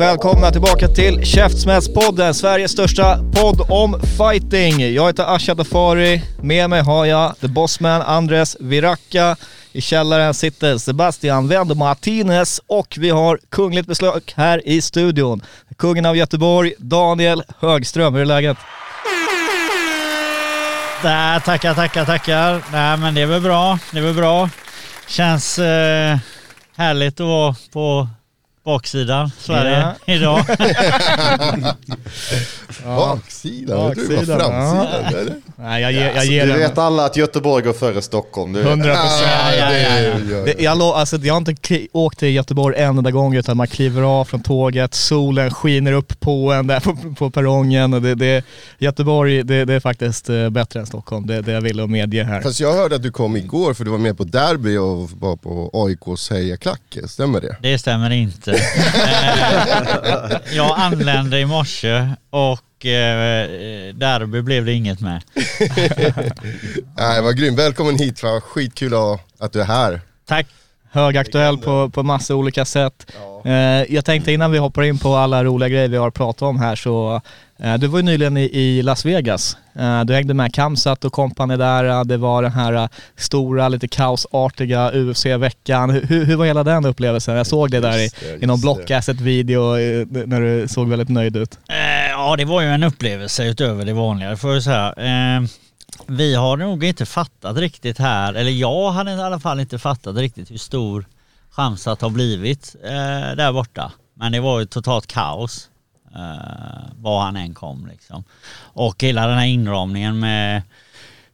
Välkomna tillbaka till Käftsmällspodden, Sveriges största podd om fighting. Jag heter Asha Dafari, med mig har jag the bossman Andres Viracka. I källaren sitter Sebastian Wendo Martinez och vi har kungligt besök här i studion. Kungen av Göteborg, Daniel Högström. Hur är läget? Nej, tackar, tackar, tackar. Nej, men det är väl bra. Det är väl bra. Känns eh, härligt att vara på baksidan Sverige idag. Baksidan? Jag tror det var Baksidan, framsidan. Eller? Nej, jag, ger- jag ger Du den vet alla att Göteborg går före Stockholm. Du 100 procent. Ja, ja, ja, ja. jag. lo- alltså, jag har inte åkt till Göteborg en enda gång utan man kliver av från tåget, solen skiner upp på en där på, på perrongen. Och det, det, Göteborg det, det är faktiskt eh, bättre än Stockholm, det, det jag vill att medge här. Fast jag hörde att du kom igår för du var med på derby och var på AIKs hejaklack. Stämmer det? Det stämmer inte. Eh, jag anlände i morse och eh, derby blev det inget med. Nej, vad grym. Välkommen hit. Vad skitkul att- att du är här. Tack. Högaktuell på, på massa olika sätt. Eh, jag tänkte innan vi hoppar in på alla roliga grejer vi har pratat om här så, du var ju nyligen i, Las Vegas. Eh, du hängde med Kamsat och kompani där. Eh, Det var den här eh, stora, lite kaosartiga UFC-veckan. Hur, hur var hela den upplevelsen? Jag såg det där i, i någon. Blockasset-video eh, när du såg väldigt nöjd ut. Eh, ja, det var ju en upplevelse utöver det vanliga får jag säga. Eh, vi har nog inte fattat riktigt här, eller jag hade i alla fall inte fattat riktigt hur stor Chamsat har blivit eh, där borta. Men det var ju totalt kaos eh, var han än kom liksom. Och hela den här inramningen med,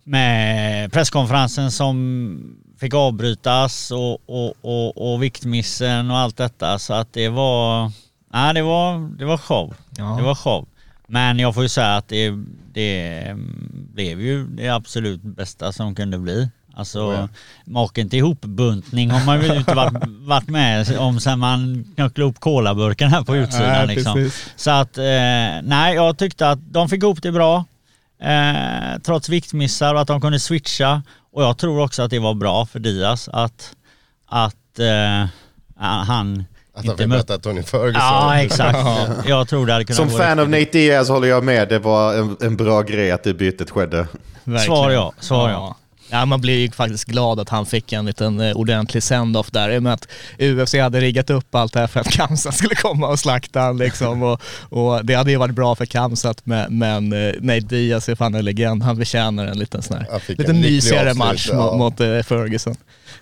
med presskonferensen som fick avbrytas och, och, och, och viktmissen och allt detta. Så att det var, nej, det var, det var show. Ja. Det var show. Men jag får ju säga att det, det blev ju det absolut bästa som kunde bli. Alltså maken till ihopbuntning har man ju inte varit, varit med om sen man knöcklade upp colaburken här på utsidan. Nej, liksom. Så att, eh, nej jag tyckte att de fick ihop det bra. Eh, trots viktmissar och att de kunde switcha. Och jag tror också att det var bra för Diaz att, att eh, han Att han inte fick möta Tony Ferguson. Ja exakt. Jag tror det hade kunnat Som fan av Nate Diaz håller jag med. Det var en, en bra grej att det bytet skedde. Svar ja, svar ja. Ja, man blir ju faktiskt glad att han fick en liten eh, ordentlig send-off där. I och med att UFC hade riggat upp allt det här för att Kamsat skulle komma och slakta han liksom. Och, och det hade ju varit bra för Kamsat men, men eh, Nate Diaz är fan en legend. Han förtjänar en liten sån här, lite mysigare match ja. mot, mot eh, Ferguson.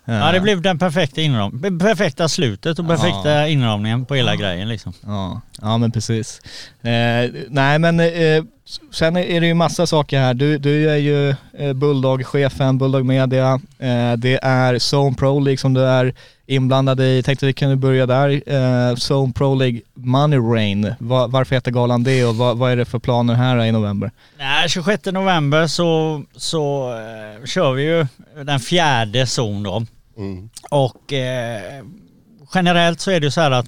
Ja det blev den perfekta inram perfekta slutet och perfekta inramningen på hela grejen liksom. Ja, ja men precis. Eh, nej men eh, sen är det ju massa saker här. Du, du är ju eh, Bulldog-chefen, Bulldog Media. Eh, det är Zone Pro League som du är inblandad i. Tänkte vi kunde börja där. Eh, Zone Pro League Money Rain. Va, varför heter galan det och vad, är det för planer här i november? Nej, 26 november så, så kör vi ju den fjärde zon då. Mm. Och eh, generellt så är det ju så här att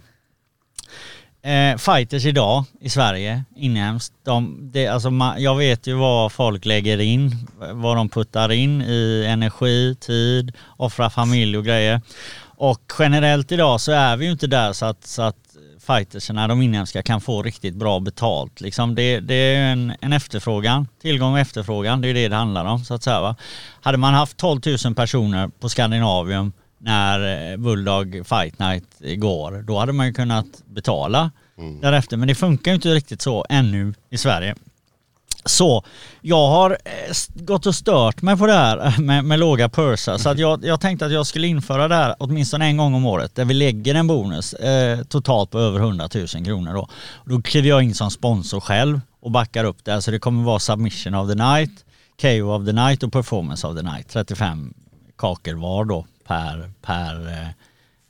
eh, fighters idag i Sverige, inhemskt, de, det, alltså, man, jag vet ju vad folk lägger in, vad de puttar in i energi, tid, offra familj och grejer. Och generellt idag så är vi ju inte där så att, så att fightersarna, de inhemska, kan få riktigt bra betalt. Liksom det, det är ju en, en efterfrågan, tillgång och efterfrågan, det är det det handlar om så att säga. Va? Hade man haft 12 000 personer på Skandinavium när eh, Bulldog Fight Night går, då hade man ju kunnat betala därefter. Men det funkar ju inte riktigt så ännu i Sverige. Så jag har eh, gått och stört mig på det här med, med låga pursar. Så att jag, jag tänkte att jag skulle införa det här åtminstone en gång om året där vi lägger en bonus eh, totalt på över 100 000 kronor. Då. då kliver jag in som sponsor själv och backar upp det. Så det kommer vara submission of the night, KO of the night och performance of the night. 35 kakor var då per, per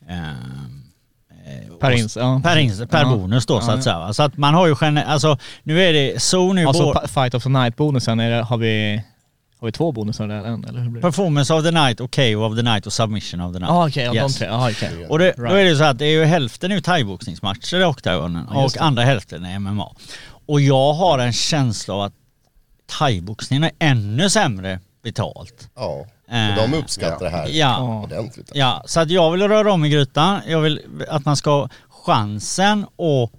eh, eh, Per ins, ja. Per, ins, per Ja. bonus då så Ja, att säga. Så att man har ju gener- alltså nu är det zon är Alltså pa- Fight of the Night-bonusen, har, vi, har vi två bonusar där än? Eller hur blir det? Performance of the night KO of the night och submission of the night. Ja okej, ja, de Yes. tre. Ja, okej. Och det, då Right. är det så att det är ju hälften är ju thaiboxningsmatcher i oktagonen Ja, just och andra hälften är MMA. Och jag har en känsla av att thaiboxningen är ännu sämre betalt. Ja, Eh, de uppskattar det här ja. ordentligt. Ja, så att jag vill röra om i grytan. Jag vill att man ska ha chansen att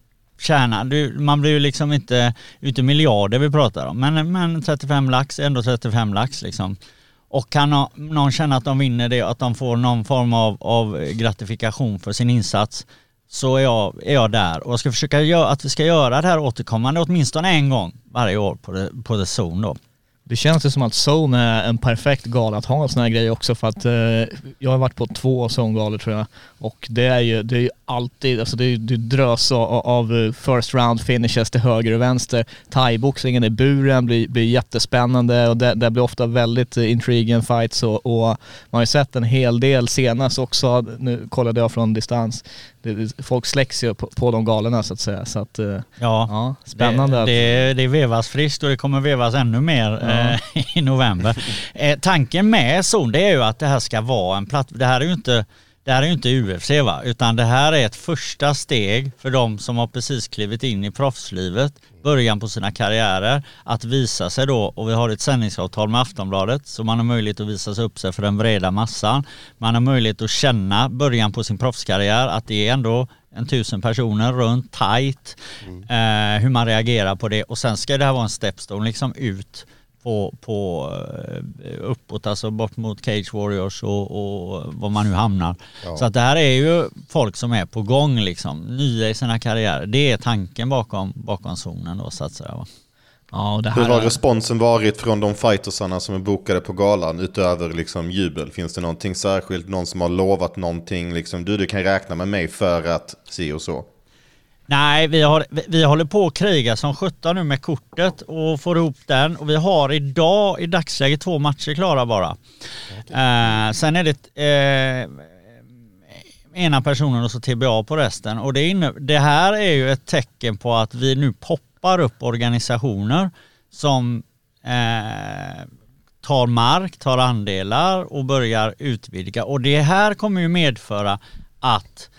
tjäna. Du, man blir ju liksom inte ute miljarder vi pratar om. Men, men 35 lax är ändå 35 lax liksom. Och kan nå- någon känna att de vinner det, att de får någon form av, av gratifikation för sin insats så är jag, är jag där. Och jag ska försöka göra, att vi ska göra det här återkommande åtminstone en gång varje år på, det, på The Zone då. Det känns ju som att Zone är en perfekt gala att ha en sån här grej också för att eh, jag har varit på två Zone-galor tror jag. Och det är ju, det är ju alltid, alltså det är ju det drös av, av eh, first round finishes till höger och vänster. Thaiboxningen i buren blir, blir jättespännande och det, det blir ofta väldigt eh, intriguing fights och, och man har ju sett en hel del senast också, nu kollade jag från distans, det, folk släcks ju på, på de galorna så att säga så att eh, Ja, ja, spännande. Det, att- det, det vevas friskt och det kommer vevas ännu mer eh, i november. Eh, tanken med zon det är ju att det här ska vara en platt... Det här är ju inte, det här är ju inte UFC va, utan det här är ett första steg för de som har precis klivit in i proffslivet, början på sina karriärer, att visa sig då. Och vi har ett sändningsavtal med Aftonbladet så man har möjlighet att visa sig upp sig för den breda massan. Man har möjlighet att känna början på sin proffskarriär att det är ändå en tusen personer runt, tight, eh, hur man reagerar på det. Och sen ska det här vara en stepstone liksom ut på, på eh, uppåt, alltså bort mot Cage Warriors och, och var man nu hamnar. Så att det här är ju folk som är på gång liksom, nya i sina karriärer. Det är tanken bakom, bakom zonen då så att säga. Ja, Hur har responsen varit från de fightersarna som är bokade på galan utöver liksom jubel? Finns det någonting särskilt? Någon som har lovat någonting? Liksom, du, du kan räkna med mig för att si och så. Nej, vi, har, vi, håller på att kriga som 17 nu med kortet och får ihop den. Och vi har idag i dagsläget två matcher klara bara. Eh, sen är det eh, ena personen och så TBA på resten. Och det, inne, det här är ju ett tecken på att vi nu poppar upp organisationer som eh, tar mark, tar andelar och börjar utvidga. Och det här kommer ju medföra att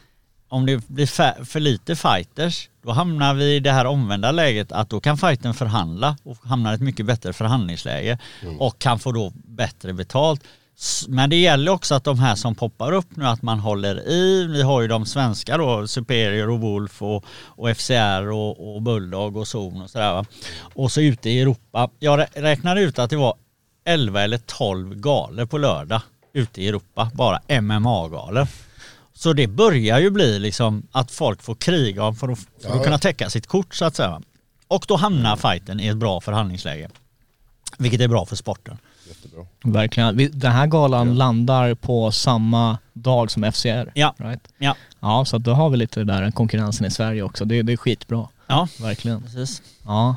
om det blir för lite fighters, då hamnar vi i det här omvända läget att då kan fighten förhandla och hamnar i ett mycket bättre förhandlingsläge och kan få då bättre betalt. Men det gäller också att de här som poppar upp nu, att man håller i. Vi har ju de svenska då, Superior och Wolf och, och FCR och, och Bulldog och Zon och sådär va. Och så ute i Europa. Jag rä- räknade ut att det var 11 eller 12 galor på lördag ute i Europa, bara MMA-galor. Så det börjar ju bli liksom att folk får kriga om för att, för att kunna täcka sitt kort så att säga. Och då hamnar fighten i ett bra förhandlingsläge. Vilket är bra för sporten. Verkligen. Vi- Den här galan landar på samma dag som FCR. Ja. Right? Ja, Ja, så då har vi lite där konkurrensen i Sverige också. Det, det är skitbra. ja Verkligen. precis. Ja.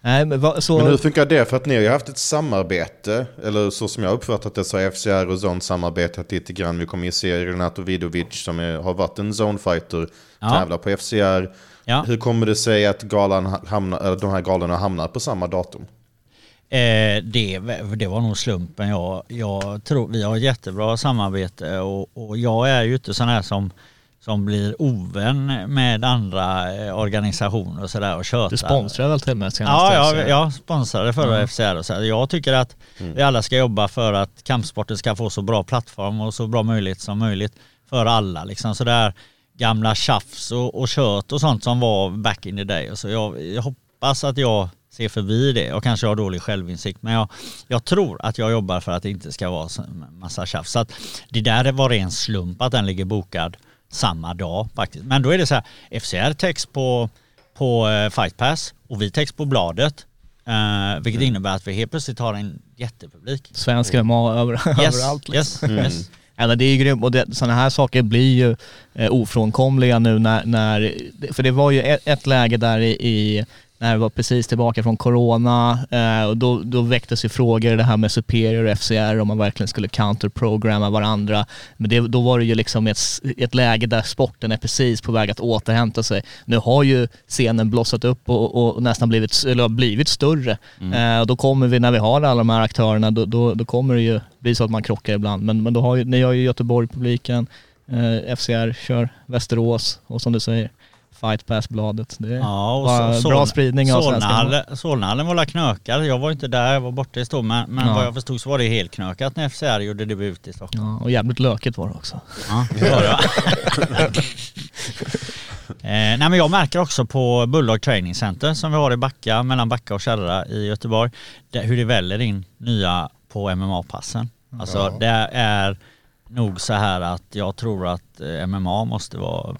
Nej, men vad, så... Men hur funkar det? För att ni har ju haft ett samarbete, eller så som jag uppfattat det så har FCR och Zone samarbetat lite grann. Vi kommer ju se Renato Vidovic som är, har varit en Zone-fighter, Ja. tävlar på FCR. Ja. Hur kommer det sig att galan ha- hamnar, de här galorna hamnar på samma datum? Eh, det, det var nog slumpen. Jag, jag tror, vi har ett jättebra samarbete och, och jag är ju inte sån här som, som blir ovän med andra eh, organisationer och sådär och tjötar. Du sponsrar väl till och med senast? Ja, ja, FCR? jag sponsrade förra Ja. FCR och så här. Jag tycker att vi alla ska jobba för att kampsporten ska få så bra plattform och så bra möjlighet som möjligt för alla. Liksom så där gamla tjafs och, och kött och sånt som var back in the day. Och så jag, jag hoppas att jag ser förbi det. Jag kanske har dålig självinsikt men jag, jag tror att jag jobbar för att det inte ska vara så massa tjafs. Så att det där var ren slump att den ligger bokad samma dag faktiskt. Men då är det så här, FCR text på, på eh, Fight Pass och vi text på bladet. Eh, vilket innebär att vi helt plötsligt har en jättepublik. Svensk MMA över, Yes, överallt. Liksom. yes, yes. Ja, men det är ju grymt och sådana här saker blir ju eh, ofrånkomliga nu när, när, för det var ju ett, ett läge där i, i när vi var precis tillbaka från corona eh, och då, då väcktes ju frågor det här med Superior och FCR om man verkligen skulle counterprogramma varandra. Men det, då var det ju liksom ett, ett läge där sporten är precis på väg att återhämta sig. Nu har ju scenen blossat upp och, och nästan blivit, eller blivit större. Eh, och då kommer vi, när vi har alla de här aktörerna, då, då, då kommer det ju bli så att man krockar ibland. Men, men då har ju, ni har ju Göteborg-publiken, eh, FCR kör Västerås och som du säger, Fight Pass-bladet. Det Ja, och bara så, bra spridning av Solnahallen- Solnahallen var knökad. Jag var inte där, jag var borta i Stockholm. Men, men Ja. vad jag förstod så var det helt knökat när FCR gjorde debut i Stockholm. Ja, och jävligt lökigt var det också. Ja, det var det eh, nej men jag märker också på Bulldog Training Center som vi har i Backa, mellan Backa och Kärra i Göteborg, där, hur det väller in nya på MMA-passen. Alltså Ja. det är nog så här att jag tror att eh, MMA måste vara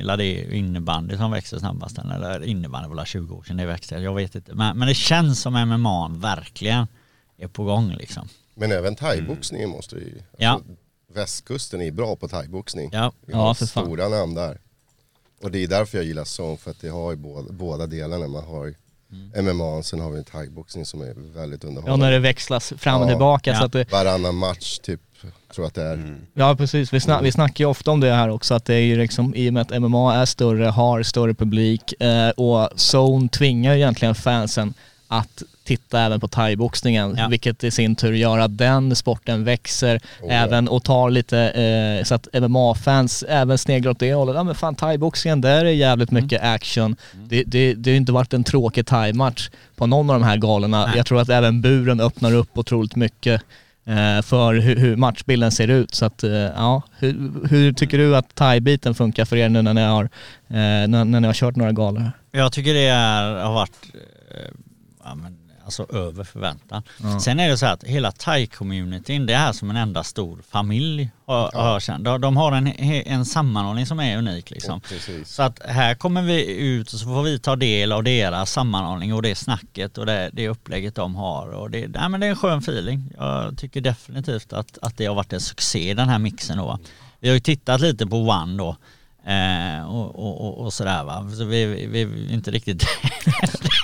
eller det är innebandy som växer snabbast eller innebandy var väl 20 år sedan det växte, jag vet inte. Men, men det känns som MMA verkligen är på gång liksom. Men även thaiboxningen måste ju... Alltså, Ja. Västkusten är bra på thaiboxning. Ja. Vi har Ja, för fan. stora namn där. Och det är därför jag gillar Zone, för att det har ju båda, båda delarna. Man har ju MMA, och sen har vi en thaiboxning som är väldigt Ja, underhållande. när det växlas fram och Ja. tillbaka. Ja. Så att det, Varannan match typ, tror att det är. ja precis, vi, snack, vi snackar ju ofta om det här också att det är ju liksom, i och med att MMA är större, har större publik eh, och Zone tvingar egentligen fansen att titta även på thaiboxningen, Ja. vilket i sin tur gör att den sporten växer Oh, även och tar lite, eh, så att MMA-fans även sneglar åt det hållet. Ja men fan thaiboxningen, där är jävligt Mm. mycket action. Det, det, det har inte varit en tråkig thai-match på någon av de här galorna. Nej. Jag tror att även buren öppnar upp otroligt mycket Eh, för hur, matchbilden ser ut. Så att, eh, ja, hur, hur tycker du att thai-biten funkar för er nu när ni har, eh, när, när ni har kört några galor? Jag tycker det är, har varit ja, men, alltså över förväntan. Sen är det så att hela thai-communityn det är som en enda stor familj har, har jag känt. De, de har en, en sammanhållning som är unik liksom. Precis. Så att här kommer vi ut och så får vi ta del av deras sammanhållning och det snacket och det, det upplägget de har. Och det, nej, men det är en skön feeling. Jag tycker definitivt att, att det har varit en succé den här mixen då. Vi har ju tittat lite på One då. Eh, och, och, och, sådär va. Så vi, vi, vi är inte riktigt...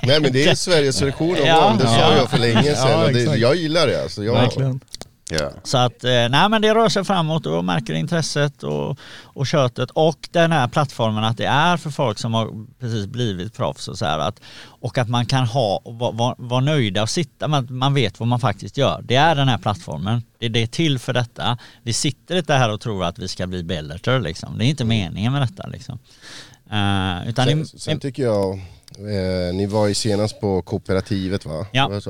Nej men det är Sveriges version av Ja. One, det sa Ja. jag för länge sedan. Ja, det, jag gillar det alltså. Jag, Verkligen. Ja. Så att, eh, nej men det rör sig framåt och märker intresset och, och köttet och den här plattformen att det är för folk som har precis blivit proffs och så här att och att man kan ha och vara var, var nöjda och sitta, man, man vet vad man faktiskt gör. Det är den här plattformen. Det, det är till för detta. Vi sitter inte här och tror att vi ska bli Bellator liksom. Det är inte meningen med detta liksom. Eh, utan Sen, det, sen tycker jag, eh, ni var ju senast på kooperativet va? Ja.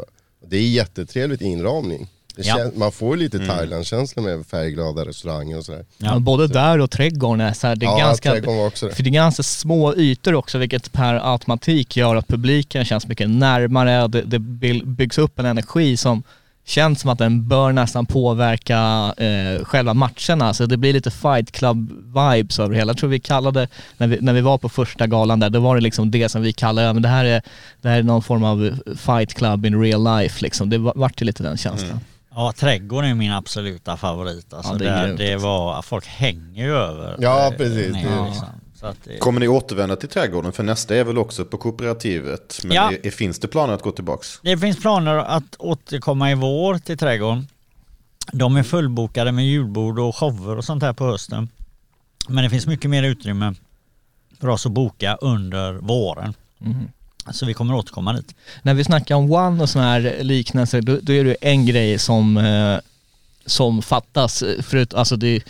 Det är jättetrevligt inramning. Ja. man får ju lite Thailand-känsla med färgglada restauranger och sådär. Ja. Både där och trädgården är så här, det är Ja, ganska, också det. för det är ganska små ytor också vilket per automatik gör att publiken känns mycket närmare det, det byggs upp en energi som känns som att den bör nästan påverka eh, själva matcherna. Så det blir lite fight club vibes över det hela. Jag tror vi kallade, när vi, när vi var på första galan där, då var det liksom det som vi kallade, ja, men det här är, det här är någon form av fight club in real life liksom. Det var- vart ju lite den känslan. Ja, trädgården är min absoluta favorit. Alltså Ja, det det, är det, alltså. var, folk hänger ju över. Ja, eh, precis. ner, Ja. Liksom. Så att det, Kommer ni återvända till trädgården? För nästa är väl också på kooperativet. Men Ja. är, finns det planer att gå tillbaks? det finns planer att återkomma i vår till trädgården. De är fullbokade med julbord och shower och sånt här på hösten. Men det finns mycket mer utrymme för oss att boka under våren. Mhm. Så vi kommer återkomma dit. När vi snackar om One och sådana här liknelser, då, då är det en grej som, eh, som fattas. Förut, alltså det,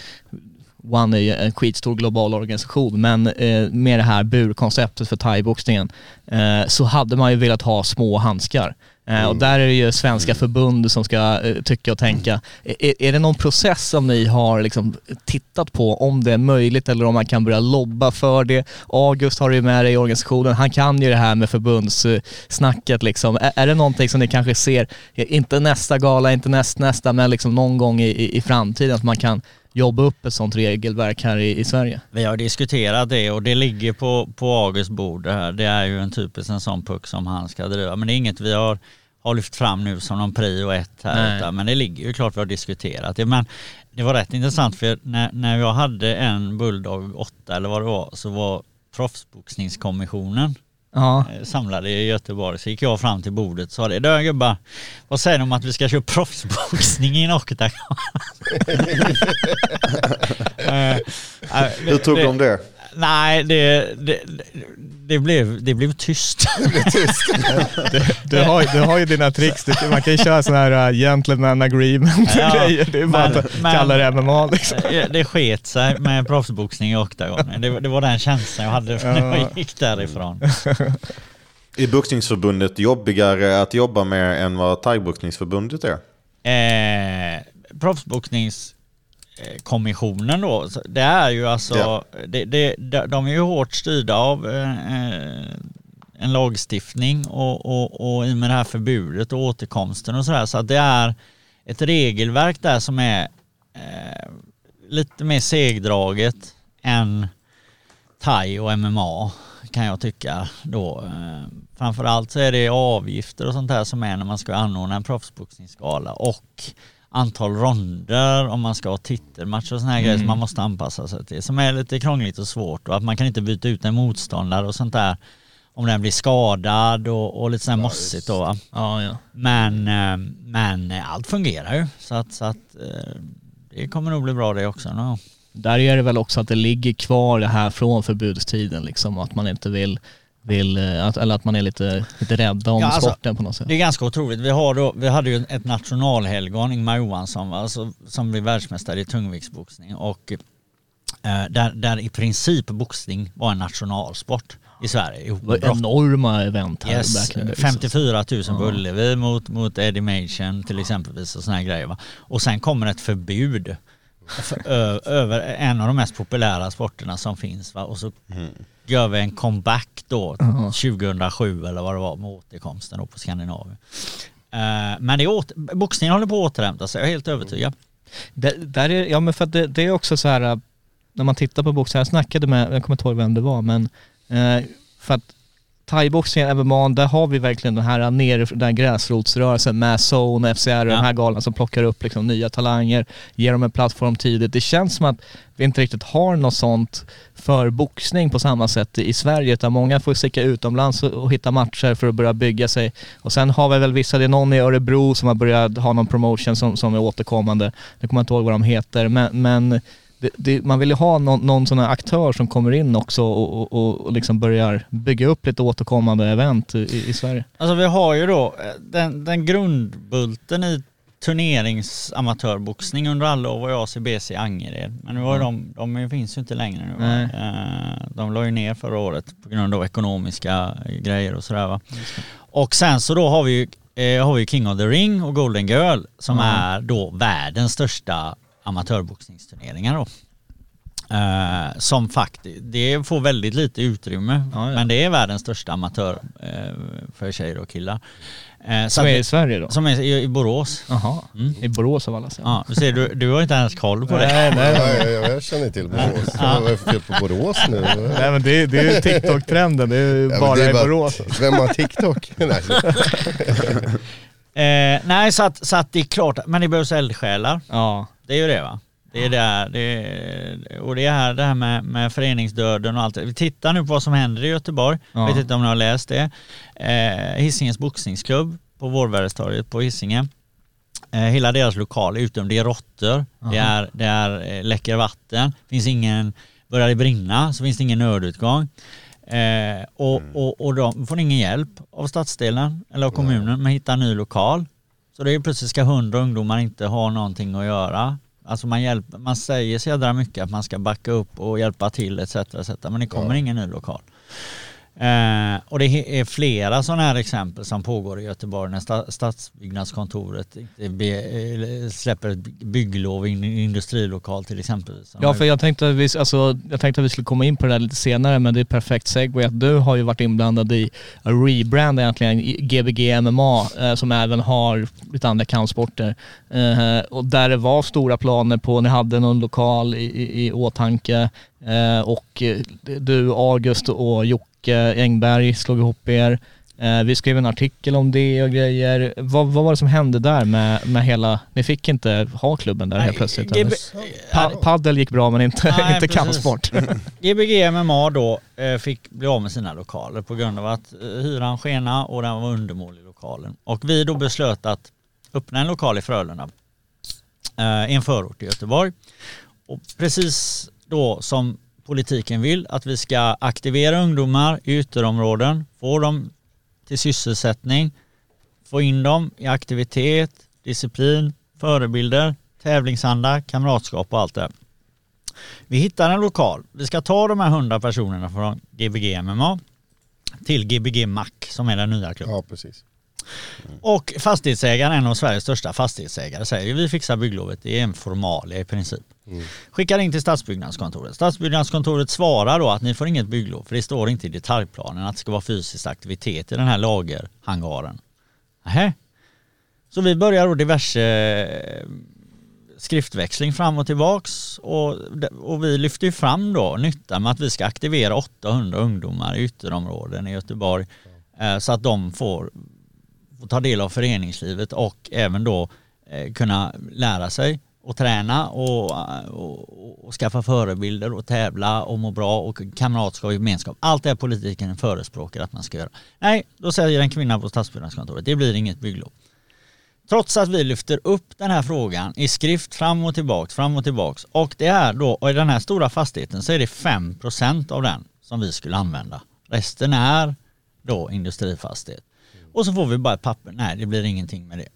One är ju en skitstor global organisation, men eh, med det här burkonceptet för thaiboxningen eh, så hade man ju velat ha små handskar. Eh, Och där är det ju svenska förbund som ska eh, tycka och tänka. Är, är det någon process som ni har liksom tittat på om det är möjligt eller om man kan börja lobba för det? August har du ju med dig i organisationen, han kan ju det här med förbundssnacket liksom. Är, är det någonting som ni kanske ser, inte nästa gala, inte näst, nästa, men liksom någon gång i, i framtiden att man kan jobba upp ett sånt regelverk här i, i Sverige? Vi har diskuterat det och det ligger på, på August bord det här. Det är ju en typisk en sån puck som han ska driva. Men det är inget vi har, har lyft fram nu som någon prio ett här. Utan, men det ligger ju klart vi har diskuterat det. Men det var rätt intressant för när, när jag hade en Bulldog 8 eller vad det var så var proffsboxningskommissionen Ja. eh, samlade i Göteborg. Så gick jag fram till bordet och sa det. Du gubbar, vad säger ni om att vi ska köra proffsboxning i en oktagon? Eh, Hur tog de det? Nej, det, det, det, blev, det blev tyst. Du har, ju- du har ju dina tricks, du, man kan ju köra sådana här uh, gentleman agreement Ja, grejer. Det är bara men- att men- kalla det MMA liksom. Det- Det sket sig med proffsboxning i oktagonen. Det, det var den känslan jag hade när Ja. jag gick därifrån. Är boxningsförbundet jobbigare att jobba med än vad thaiboxningsförbundet är? Eh, proffsboxningskommissionen då, så det är ju alltså, Ja. det, det, de är ju hårt styrda av eh, eh, en lagstiftning och, och, och i och med det här förbudet och återkomsten och sådär. Så att det är ett regelverk där som är eh, lite mer segdraget än thai och MMA kan jag tycka då. Eh, framförallt så är det avgifter och sånt där som är när man ska anordna en proffsboxningsgala och antal ronder om man ska ha titelmatch och såna här grejer som man måste anpassa sig till. Som är lite krångligt och svårt och att man kan inte byta ut en motståndare och sånt där om den blir skadad och, och lite sånt här mossigt då va. Ja, ja. Men, eh, men allt fungerar ju så att, så att eh, det kommer nog bli bra det också. No. Där är det väl också att det ligger kvar det här från förbudstiden liksom, att man inte vill, vill eh, att, eller att man är lite, lite rädda om Ja, alltså, sporten på något sätt. Det är ganska otroligt. Vi, har då, vi hade ju ett nationalhelgon, Ingmar Johansson, va, alltså, som blev världsmästare i tungviktsboxning och eh, där, där i princip boxning var en nationalsport i Sverige. Det var enorma event här Yes, back in the days. 54 000 Ja. på Ullevi mot, mot Eddie Machen till exempelvis och såna här grejer. Va? Och sen kommer ett förbud för, ö, över en av de mest populära sporterna som finns. Va? Och så gör vi en comeback då 2007 eller vad det var med återkomsten då på Skandinavien. Eh, men det är åter, boxningen håller på att återhämta sig, jag är helt övertygad. Det, där är, ja men för att det, det är också så här, äh, när man tittar på boxning, jag snackade med, jag kommer inte ihåg vem det var, men eh, för att thaiboxningen, MMA, där har vi verkligen den här nere, den här gräsrotsrörelsen med Zone, FCR och den här galan som plockar upp liksom nya talanger, ger dem en plattform tidigt. Det känns som att vi inte riktigt har något sånt för boxning på samma sätt i Sverige utan många får sticka utomlands och, och hitta matcher för att börja bygga sig. Och sen har vi väl vissa, det är någon i Örebro som har börjat ha någon promotion som, som är återkommande. Nu kommer jag inte ihåg vad de heter men, men det, det, man vill ju ha någon, någon sån här aktör som kommer in också och, och, och, liksom börjar bygga upp lite återkommande event i, i Sverige. Alltså vi har ju då eh, den, den grundbulten i turneringsamatörboxning under alla år var jag CBC i Angered. Men nu har ju de, de finns ju inte längre nu. Nej. Eh, De la ju ner förra året på grund av ekonomiska grejer och sådär va. Och sen så då har vi ju eh, har vi King of the Ring och Golden Girl som är då världens största amatörboxningsturneringar då. Eh, som faktiskt, det får väldigt lite utrymme Ja, ja. men det är världens största amatör eh, för tjejer och killar. Eh, så Som är det- i Sverige då? som är i, i Borås. Jaha, Mm. i Borås av alla ställen. Ja, du ser, du, du har inte ens koll på det. Nej, nej, Ja, nej. jag, jag känner till Borås. Vad är fel på Borås nu? nej men det, är- det är ju TikTok-trenden, det är ju Ja, bara det är i Borås. Vem har TikTok? Nej. Eh, nej, så att, så att det är klart, men det behövs eldsjälar. Ja. Det är ju det va? Det är där, det är, och det är här det här med, med föreningsdöden och allt. Vi tittar nu på vad som händer i Göteborg. Ja. Vet inte om ni har läst det. Eh, Hisingens boxningsklubb på Vårbergstorget på Hisingen. Eh, hela deras lokal är utdömd. Det är råttor, det är, det är eh, läcker vatten, finns ingen, börjar det brinna så finns det ingen nödutgång. Eh, och, och, och de får ingen hjälp av stadsdelen eller av kommunen med att hitta en ny lokal. Så det är plötsligt ska hundra ungdomar inte ha någonting att göra. Alltså man, hjälper, man säger så jädra mycket att man ska backa upp och hjälpa till etc. etc. men det kommer ingen ny lokal. Eh, och det är flera sådana här exempel som pågår i Göteborg när sta- stadsbyggnadskontoret släpper ett bygglov i en industrilokal till exempel. Ja, för jag tänkte, att vi, alltså, jag tänkte att vi skulle komma in på det där lite senare, men det är perfekt segway att du har ju varit inblandad i att rebranda egentligen Gbg MMA, eh, som även har lite andra kampsporter. Eh, och där det var stora planer på, ni hade någon lokal i, i, i åtanke eh, och eh, du, August och Jocke Engberg slog ihop er. Eh, vi skrev en artikel om det och grejer. Vad, vad var det som hände där med, med hela, ni fick inte ha klubben där helt plötsligt? GB? Pa paddel gick bra men inte, Nej, inte kampsport. Gbg MMA då eh, fick bli av med sina lokaler på grund av att eh, hyran skena och den var undermålig lokalen. Och vi då beslöt att öppna en lokal i Frölunda, i en förort i Göteborg. Och precis då som politiken vill att vi ska aktivera ungdomar i ytterområden, få dem till sysselsättning, få in dem i aktivitet, disciplin, förebilder, tävlingsanda, kamratskap och allt det. Vi hittar en lokal. Vi ska ta de här 100 personerna från Gbg MMA till Gbg Mac som är den nya klubben. Ja, precis. Och fastighetsägaren, en av Sveriges största fastighetsägare, säger vi fixar bygglovet. Det är en formalia i princip. Skickar in till stadsbyggnadskontoret. Stadsbyggnadskontoret svarar då att ni får inget bygglov för det står inte i detaljplanen att det ska vara fysisk aktivitet i den här lagerhangaren. Nähä. Så vi börjar då diverse eh, skriftväxling fram och tillbaks och, och vi lyfter ju fram då nyttan med att vi ska aktivera 800 ungdomar i ytterområden i Göteborg eh, så att de får, få ta del av föreningslivet och även då eh, kunna lära sig och träna och, och, och skaffa förebilder och tävla och må bra och kamratskap och gemenskap. Allt det politiken förespråkar att man ska göra. Nej, då säger en kvinna på stadsbyggnadskontoret, det blir inget bygglov. Trots att vi lyfter upp den här frågan i skrift fram och tillbaks, fram och tillbaks. Och det är då, och i den här stora fastigheten så är det 5% av den som vi skulle använda. Resten är då industrifastighet. Och så får vi bara ett papper, nej det blir ingenting med det.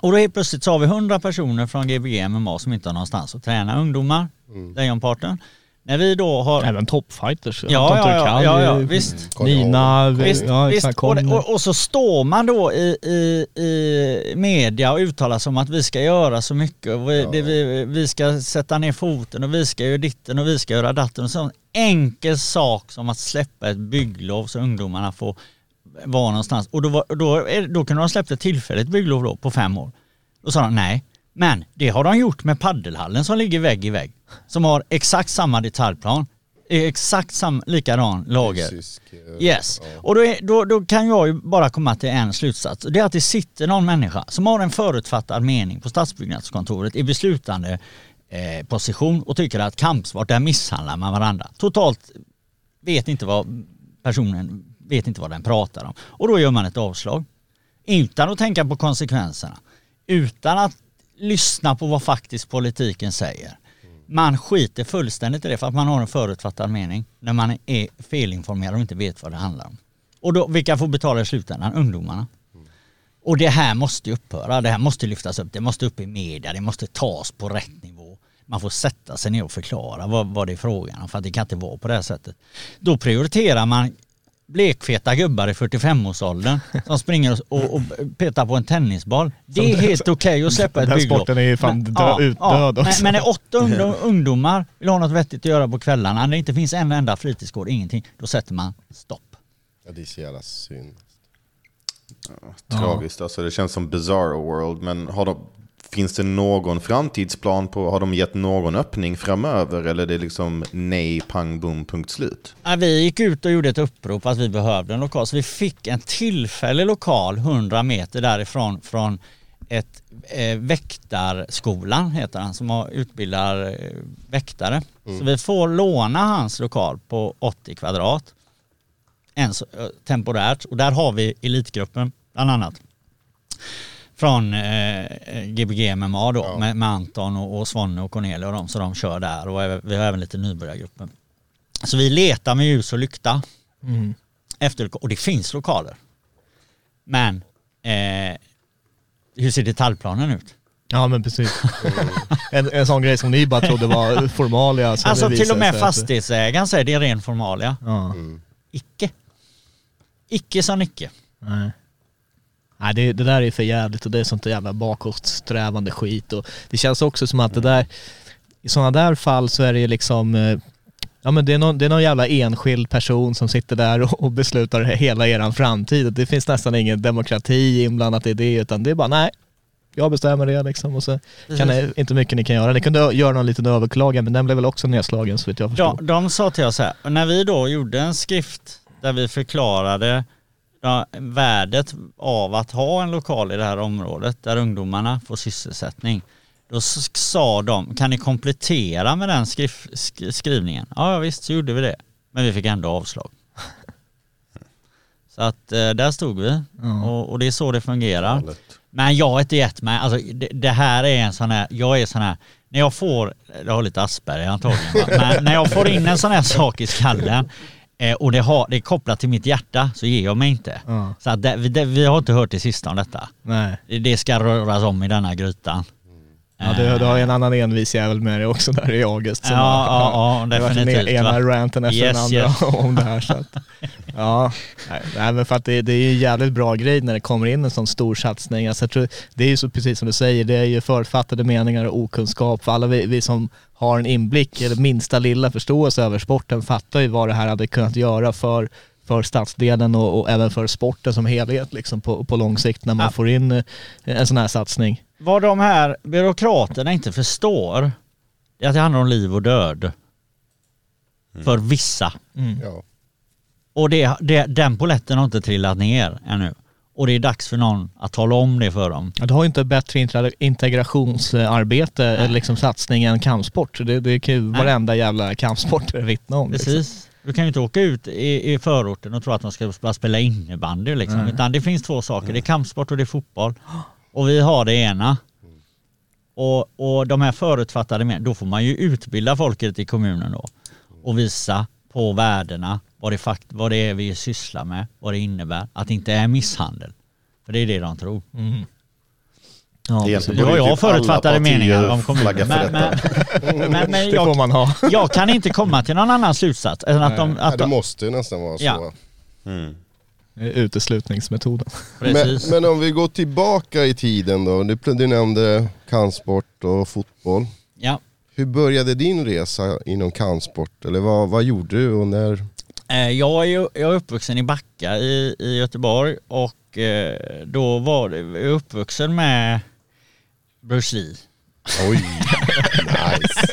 Och då helt plötsligt så har vi 100 personer från Gbg MMA som inte har någonstans att träna ungdomar, lejonparten. När vi då har... Även toppfighters. Ja, ja, ja, ja, ja, visst. Nina, Visst, ja visst. Och, och, och så står man då i, i, i media och uttalar sig om att vi ska göra så mycket och vi, det, vi, vi ska sätta ner foten och vi ska göra ditten och vi ska göra datten och så. Enkel sak som att släppa ett bygglov så ungdomarna får vara någonstans. Och då, var, då, då kunde de släppt ett tillfälligt bygglov då på fem år. Då sa de nej, men det har de gjort med paddelhallen som ligger vägg i vägg. Som har exakt samma detaljplan, exakt sam, likadan lager. Fysisk, eh, Yes. ja. Och då, är, då, då kan jag ju bara komma till en slutsats. Det är att det sitter någon människa som har en förutfattad mening på stadsbyggnadskontoret i beslutande eh, position och tycker att kampsport, där misshandlar man varandra. Totalt vet inte vad personen vet inte vad den pratar om. Och då gör man ett avslag. Utan att tänka på konsekvenserna. Utan att lyssna på vad faktiskt politiken säger. Man skiter fullständigt i det för att man har en förutfattad mening när man är felinformerad och inte vet vad det handlar om. Och då, vilka får betala i slutändan? Ungdomarna. Och det här måste ju upphöra, det här måste lyftas upp, det måste upp i media, det måste tas på rätt nivå. Man får sätta sig ner och förklara vad, vad det är frågan om för att det kan inte vara på det här sättet. Då prioriterar man blekfeta gubbar i 45-årsåldern som springer och, och, och petar på en tennisboll. Det är helt okej att släppa ett Den bygglov. sporten är ju fan Men- dö- utdöd också. men när åtta ungdom, ungdomar vill ha något vettigt att göra på kvällarna, när det inte finns en enda fritidsgård, ingenting, då sätter man stopp. Ja, det är så jävla synd. Tragiskt, alltså det känns som bizarre world. Men har de, finns det någon framtidsplan på, har de gett någon öppning framöver? Eller är det liksom nej, pang, bom, punkt slut? Ja, Vi gick ut och gjorde ett upprop att vi behövde en lokal, så vi fick en tillfällig lokal 100 meter därifrån från ett eh, väktarskolan heter han som har, utbildar eh, väktare. Så vi får låna hans lokal på 80 kvadrat. En, eh, temporärt och där har vi elitgruppen bland annat. Från eh, Gbg MMA då Ja. med, med Anton och, och Svanne och Cornelia och de så de kör där och vi har även lite nybörjargruppen. Så vi letar med ljus och lykta Mm. efter och det finns lokaler. Men eh, hur ser detaljplanen ut? Ja men precis. en, en sån grej som ni bara trodde var formalia. så Alltså till och med fastighetsägaren säger det är ren formalia. Ja. icke. Icke som icke. Nej. Nej det, det där är för jävligt och det är sånt jävla bakåtsträvande skit och det känns också som att det där, i sådana där fall så är det ju liksom eh, Ja men det är, någon, det är någon jävla enskild person som sitter där och, och beslutar hela eran framtid. Det finns nästan ingen demokrati inblandat i det utan det är bara nej, jag bestämmer det liksom och så kan det inte mycket ni kan göra. Ni kunde göra någon liten överklagan men den blev väl också nedslagen så vitt jag förstår. Ja, de sa till oss här, när vi då gjorde en skrift där vi förklarade ja, värdet av att ha en lokal i det här området där ungdomarna får sysselsättning. Då sa de, kan ni komplettera med den skrif, sk, skrivningen? Ja, ja, visst så gjorde vi det. Men vi fick ändå avslag. Så att eh, där stod vi och, och det är så det fungerar. Men jag har inte gett mig, alltså det, det här är en sån här, jag är sån här, när jag får, jag har lite Asperger antagligen, men när jag får in en sån här sak i skallen eh, och det, har, det är kopplat till mitt hjärta så ger jag mig inte. Ja. Så att det, vi, det, vi har inte hört det sista om detta. Nej. Det- ska röras om i denna grytan. Ja, du, du har en annan envis jävel med dig också där i August. som Ja, har- ja, ja, det har varit definitivt, ena va? ranten efter Yes, den andra yes. om det här. Så att, ja, nej, nej, men för att det, det är ju en jävligt bra grej när det kommer in en sån stor satsning. Alltså, jag tror, det är ju så precis som du säger, det är ju förutfattade meningar och okunskap. För alla vi, vi som har en inblick eller minsta lilla förståelse över sporten fattar ju vad det här hade kunnat göra för för stadsdelen och, och även för sporten som helhet liksom på, på lång sikt när man Ja. får in eh, en sån här satsning. Vad de här byråkraterna inte förstår är att det handlar om liv och död. För vissa. Ja. Och det, det, den poletten har inte trillat ner ännu. Och det är dags för någon att tala om det för dem. Ja, du har ju inte bättre integra- integrationsarbete eller liksom satsning än kampsport. Det, det kan ju varenda jävla kampsport vittna om. Liksom. Precis. Du kan ju inte åka ut i, i förorten och tro att de ska bara spela innebandy liksom. Utan det finns två saker. Det är kampsport och det är fotboll. Och vi har det ena. Och, och de här förutfattade då får man ju utbilda folket i kommunen då. Och visa på värdena, vad det, fakt, vad det är vi sysslar med, vad det innebär. Att det inte är misshandel. För det är det de tror. Ja, Egentligen precis. Det var jag typ förutfattade meningar om kommunen. för Men, men, men, men det jag, jag kan inte komma till någon annan slutsats än att de... Ja, Att det de måste ju nästan vara så. Ja. Mm. Det Uteslutningsmetoden. Men, men om vi går tillbaka i tiden då. Du, du nämnde kampsport och fotboll. ja. Hur började din resa inom kampsport? Eller vad, vad gjorde du och när? Eh, Jag är, jag är uppvuxen i Backa i, i Göteborg och eh, då var det, jag är uppvuxen med Bruce Lee. Oj, nice.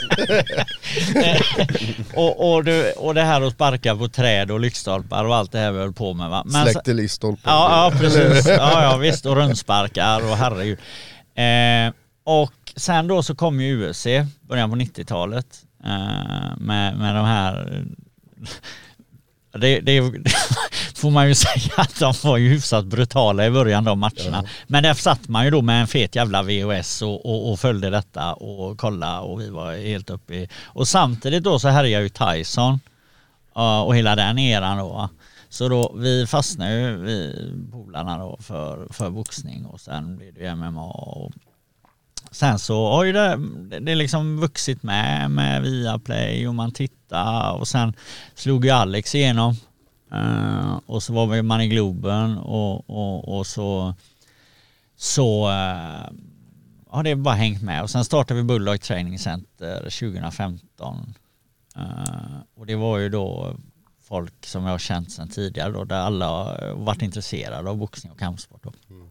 Och, och, det, och det här att sparka på träd och lyktstolpar och allt det här vi höll på med va. Men Släckte listolpen. Ja, ja precis. Ja, ja visst. Och rundsparkar och herregud. Eh, och sen då så kom ju UFC, början på 90-talet. Eh, med, med de här... Det, det får man ju säga att de var ju hyfsat brutala i början de matcherna. Men där satt man ju då med en fet jävla VHS och, och, och följde detta och kollade och vi var helt uppe i... Och samtidigt då så härjade ju Tyson Ja, och hela den eran då. Så då, vi fastnade ju, vi polarna då, för, för boxning och sen blev det MMA. Och sen så har ju det, det liksom vuxit med, med Viaplay och man tittar och sen slog ju Alex igenom. Uh, och så var man i Globen och, och, och så, så uh, har det bara hängt med. Och sen startade vi Bulldog Training Center 2015. Uh, eh, och det var ju då folk som jag har känt sedan tidigare då, där alla har varit intresserade av boxning och kampsport. Då. Mm.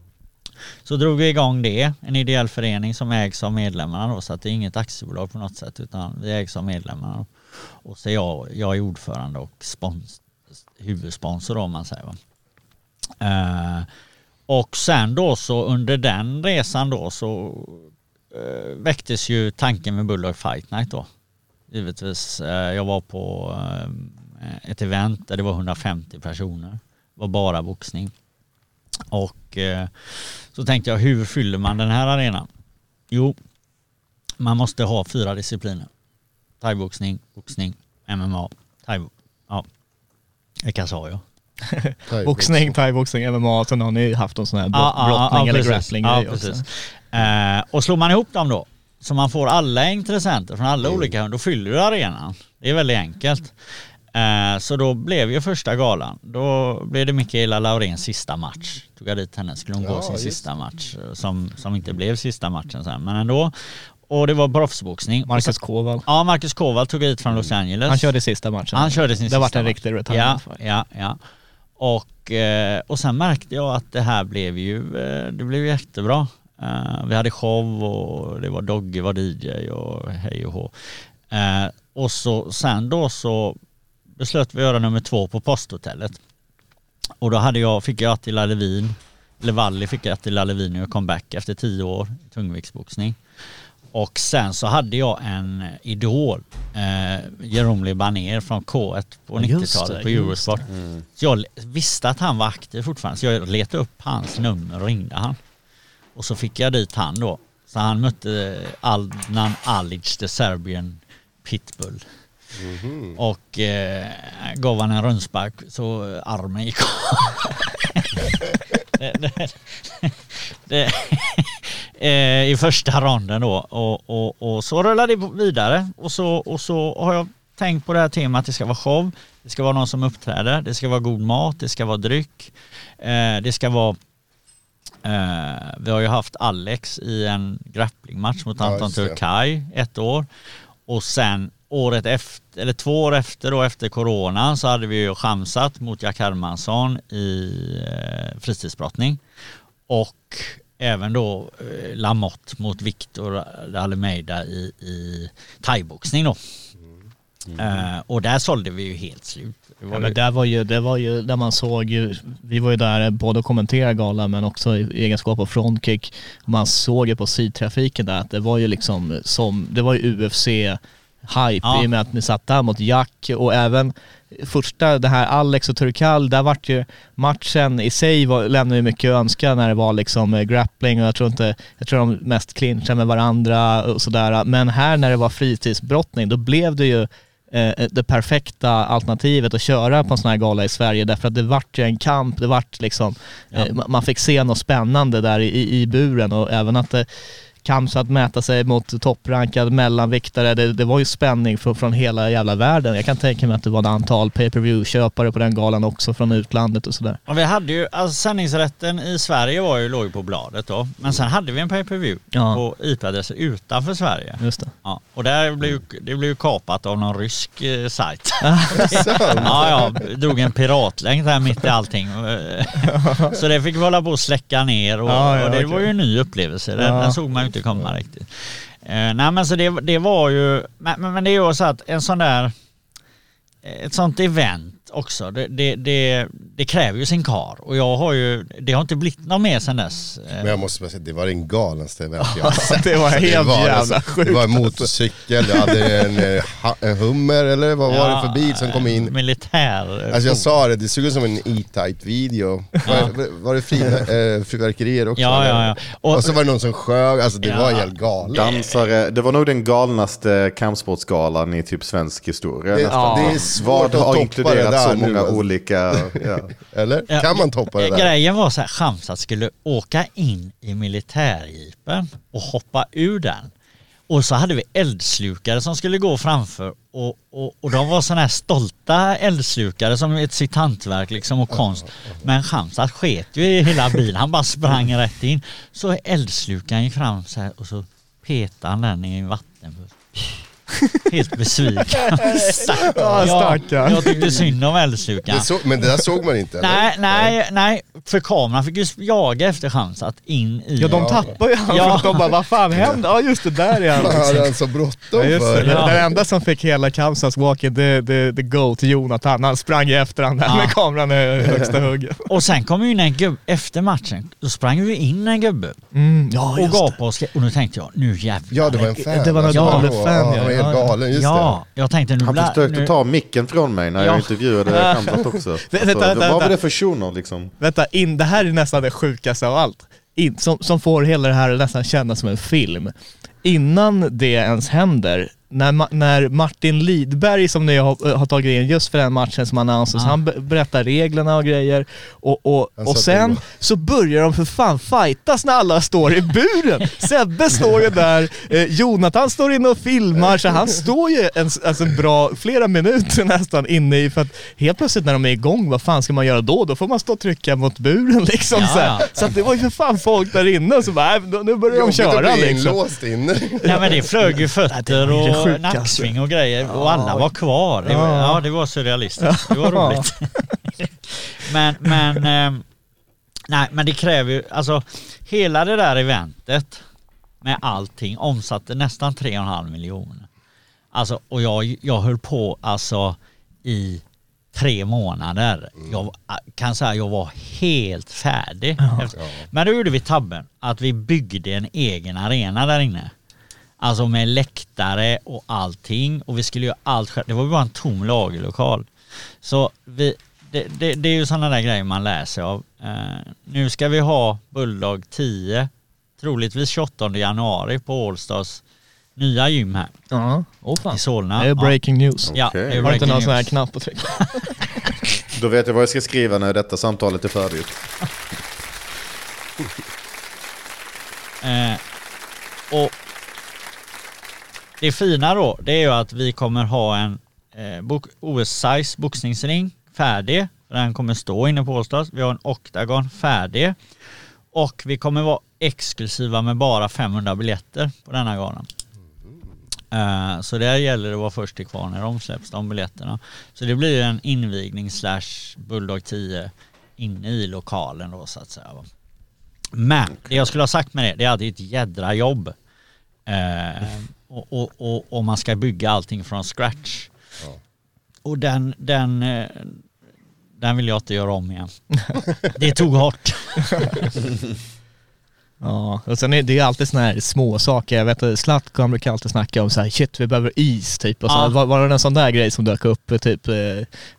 Så drog vi igång det, en ideell förening som ägs av medlemmarna då, så att det är inget aktiebolag på något sätt utan vi ägs av medlemmarna. Och så jag, jag är ordförande och spons, huvudsponsor då, om man säger. Va? Eh, och sen då så under den resan då så eh, väcktes ju tanken med Bulldog Fight Night då. Givetvis. Eh, jag var på eh, ett event där det var 150 personer. Det var bara boxning. Och eh, så tänkte jag, hur fyller man den här arenan? Jo, man måste ha fyra discipliner. Thaiboxning, boxning, MMA, thai... Ja, vilka sa jag? Boxning, thaiboxning, MMA, sen har ni haft en sån här brott, brottning eller grappling ja, precis. också. Eh, och slår man ihop dem då, så man får alla intressenter från alla olika, då fyller du arenan. Det är väldigt enkelt. Eh, så då blev ju första galan, då blev det Mikaela Lauréns sista match. Tog jag dit henne, skulle hon gå Ja, sin just sista match eh, som, som inte blev sista matchen sen, men ändå. Och det var proffsboxning. Marcus Koval. Ja, Marcus Koval tog hit från Los Angeles. Han körde sista matchen. Han körde sin Det har varit sista en match. riktig retirement Ja, ja, ja. Och, eh, och sen märkte jag att det här blev ju, det blev jättebra. Vi hade show och det var Dogge var DJ och hej och hå. Och så sen då så beslöt vi göra nummer två på posthotellet. Och då hade jag, fick jag Attila Levin, eller Valli fick jag Attila Levin när jag kom back efter tio år i tungviktsboxning. Och sen så hade jag en idol, eh, Jerome Libaner från K1 på Ja, just 90-talet det, på Eurosport. Så jag visste att han var aktiv fortfarande så jag letade upp hans nummer och ringde han. Och så fick jag dit han då. Så han mötte Adnan Alic, the Serbian Pitbull. Och eh, gav han en rundspark så armen gick av. det, det, det, eh, I första ronden då. Och, och, och så rullade det vidare. Och så, och så har jag tänkt på det här temat. Det ska vara show, det ska vara någon som uppträder, det ska vara god mat, det ska vara dryck, eh, det ska vara eh, vi har ju haft Alex i en grapplingmatch mot Ja, Anton det. Turkay ett år. Och sen året efter, eller två år efter då efter coronan så hade vi ju chansat mot Jack Hermansson i eh, fritidsbrottning och även då eh, Lamotte mot Victor Almeida i, i thaiboxning då. Eh, och där sålde vi ju helt slut. Det var Ja, ju- men där var ju, det var ju där man såg ju, vi var ju där både och kommenterade galan men också i egenskap av frontkick. Man såg ju på sidtrafiken där att det var ju liksom som, det var ju UFC-hype Ja. i och med att ni satt där mot Jack och även första, det här Alex och Turkal, där vart ju matchen i sig var, lämnade ju mycket att önska när det var liksom eh, grappling och jag tror inte, jag tror de mest clinchade med varandra och sådär. Men här när det var fritidsbrottning då blev det ju eh, det perfekta alternativet att köra på en sån här gala i Sverige därför att det vart ju en kamp, det vart liksom, eh, ma- man fick se något spännande där i, i, i buren och även att det kamp så att mäta sig mot topprankad mellanviktare, det, det var ju spänning från, från hela jävla världen. Jag kan tänka mig att det var ett antal pay per view köpare på den galan också från utlandet och sådär. Och vi hade ju, alltså sändningsrätten i Sverige var ju, låg ju på bladet då. Men sen hade vi en pay-per-view Ja. på IP-adresser utanför Sverige. Just det. Ja, och där blev ju, det blev ju kapat av någon rysk eh, sajt. ja, ja, drog en piratlänk där mitt i allting. Så det fick vi hålla på att släcka ner och, Ja, ja, och det okej. var ju en ny upplevelse. Den, Ja. den såg man inte komma riktigt. Eh, nej men så det, det var ju, men, men men det är ju så att en sån där, eh, ett sånt event också, det, det, det, det kräver ju sin kar och jag har ju, det har inte blivit något mer sen dess. Eh, Men jag måste bara säga, det var den galnaste event jag har sett. Det var Alltså, helt var jävla alltså- sjukt. Det var en motorcykel, du hade en, eh, en hummer eller vad var det för bil som kom in? Militär. Alltså jag sa det, det såg ut som en E-Type video. Var, var det fri, eh, fyrverkerier också? Ja, ja, ja. Och, Och- så var det någon som sjöng, alltså det Ja. var helt galet. Dansare, det var nog den galnaste kampsportsgalan i typ svensk historia. Det, nästan. det är svårt Vad att toppa det där så nu, många alltså. olika... Ja. Eller? Ja, Kan man toppa det där? Grejen var så här, Chamsat skulle åka in i militärjeepen och hoppa ur den. Och så hade vi eldslukare som skulle gå framför och, och, och de var sådana här stolta eldslukare som ett sitt hantverk liksom och konst. Men Chamsat sket ju i hela bilen, han bara sprang rätt in. Så eldslukaren gick fram så här och så petade han den i en vattenbuss. Helt besviken. Stackarn. Ja. Jag, jag tyckte synd om. Det så, men det där såg man inte eller? Nej, nej, nej. För kameran fick ju jaga efter Chamsat in i... Ja de tappar ju honom Ja. att de bara, vad fan hände? Ja just det, där är han. Vad hade han så bråttom Ja, det. för? Den, Ja. den enda som fick hela Kansas walking, the, the, the go till Jonathan. Han sprang ju efter han där Ja. med kameran i högsta hugget. Och sen kom ju in en gubbe, efter matchen, då sprang vi in en gubbe Mm, ja och just det. gapade och. Och nu tänkte jag, nu jävlar. Ja det var en fan. Det var en alltså. Ja, fan, ja. Han helt galen, just ja, jag tänkte nu... Han försökte nu, ta micken från mig när Ja. jag intervjuade Kamsat också. Alltså, vänta, vänta, vad var vänta. det för shuno liksom? Vänta, in, det här är nästan det sjukaste av allt. In, som, som får hela det här nästan kännas som en film. Innan det ens händer när, Ma- när Martin Lidberg som ni har, har tagit in just för den matchen som annonsers, Ja. han be- berättar reglerna och grejer och, och, Han och sen så börjar de för fan fightas när alla står i buren. Sebbe står ju där, eh, Jonathan står inne och filmar så han står ju en, alltså en bra, flera minuter nästan inne i för att helt plötsligt när de är igång, vad fan ska man göra då? Då får man stå och trycka mot buren liksom Ja, så, här. ja. så att det var ju för fan folk där inne så bara, äh, nu börjar de Jobbigt att köra bli liksom. inlåst inne. Nej men det flög ju fötter det och nacksving och grejer och alla var kvar. Det var, Ja. ja det var surrealistiskt. Det var roligt. men, men, ehm, nej men det kräver ju, alltså hela det där eventet med allting omsatte nästan 3,5 miljoner. Alltså och jag, jag höll på alltså i tre månader. Jag kan säga jag var helt färdig. Efter- Men då gjorde vi tabben att vi byggde en egen arena där inne. Alltså med läktare och allting och vi skulle göra allt själv. Det var bara en tom lagerlokal. Så vi, det, det, det är ju sådana där grejer man lär sig av. Eh, nu ska vi ha Bulldog 10, troligtvis 28 januari på Allstars nya gym här Ja, åh fan. i Solna. Det är breaking news. Ja, Okej. det är Har du inte breaking någon sån här knapp att trycka? Då vet jag vad jag ska skriva när detta samtalet är färdigt. Eh, och det fina då, det är ju att vi kommer ha en eh, bok, OS-size boxningsring färdig. Den kommer stå inne på Åstads. Vi har en Octagon färdig. Och vi kommer vara exklusiva med bara 500 biljetter på denna galan. Uh, så där gäller det att vara först till kvar när de släpps, de biljetterna. Så det blir en invigning slash Bulldog 10 inne i lokalen då så att säga. Men det jag skulle ha sagt med det, det är att det är ett jädra jobb. Eh, och, och, och, och man ska bygga allting från scratch. Och den, den, eh, den vill jag inte göra om igen. Det tog hårt. Ja, och sen är det är alltid såna här små saker. Jag vet att Zlatko han brukar alltid snacka om så här, shit vi behöver is typ. Och så Ja. var, var det en sån där grej som dök upp typ eh,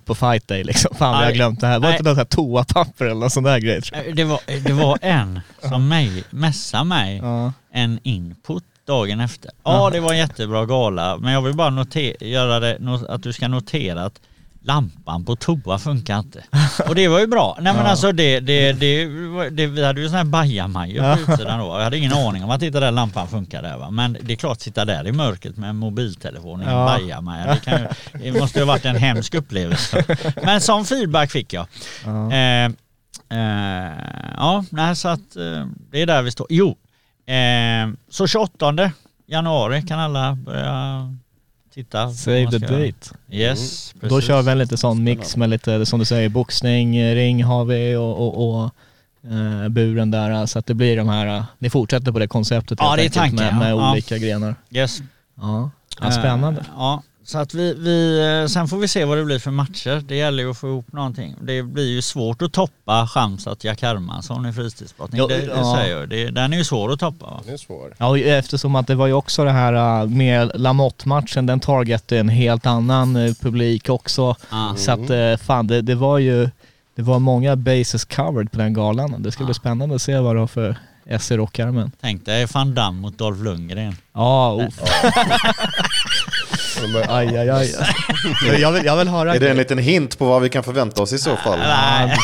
på fight day liksom? Fan vi har glömt det här. Var det inte något här toapapper eller någon sån där grej tror jag? Det var, det var en som mig, messade mig Ja. en input dagen efter. Ja, det var en jättebra gala, men jag vill bara notera, göra det, att du ska notera att lampan på toa funkar inte. Och det var ju bra. Nej men alltså det, det, det, det, vi hade ju sån här bajamajor på utsidan då. Jag hade ingen aning om att inte den lampan funkar där va. Men det är klart, sitta där i mörkret med en mobiltelefon i en Ja. bajamaja. Det, ju, det måste ju ha varit en hemsk upplevelse. Men sån feedback fick jag. Ja. Eh, eh, ja, nej, så att eh, det är där vi står. Jo, eh, så 28 januari kan alla börja titta. Save the date. Yes, Då precis. kör vi en lite sån mix med lite, som du säger, boxning, ring har vi och, och, och eh, buren där. Så att det blir de här, ni fortsätter på det konceptet Ja, det är tanken, med, ja. med Ja. olika grenar. Yes. Ja, ja spännande. Eh, ja, så att vi, vi, eh, sen får vi se vad det blir för matcher. Det gäller ju att få ihop någonting. Det blir ju svårt att toppa Chamsat Jack Hermansson i fristidsbrottning. Ja, det, det ja. säger jag. Det, den är ju svår att toppa. Va? Det är svår. Ja, eftersom att det var ju också det här äh, med Lamotte-matchen, den targetade en helt annan eh, publik också. Ah. Så att eh, fan, det, det var ju det var många bases covered på den galan. Det ska bli Ja. spännande att se vad du har för S i rockärmen. Tänk dig Van Damme mot Dolph Lundgren. Ja, oh. Aj, aj, aj. Jag vill, jag vill höra... Är det en liten hint på vad vi kan förvänta oss i så fall? Nej.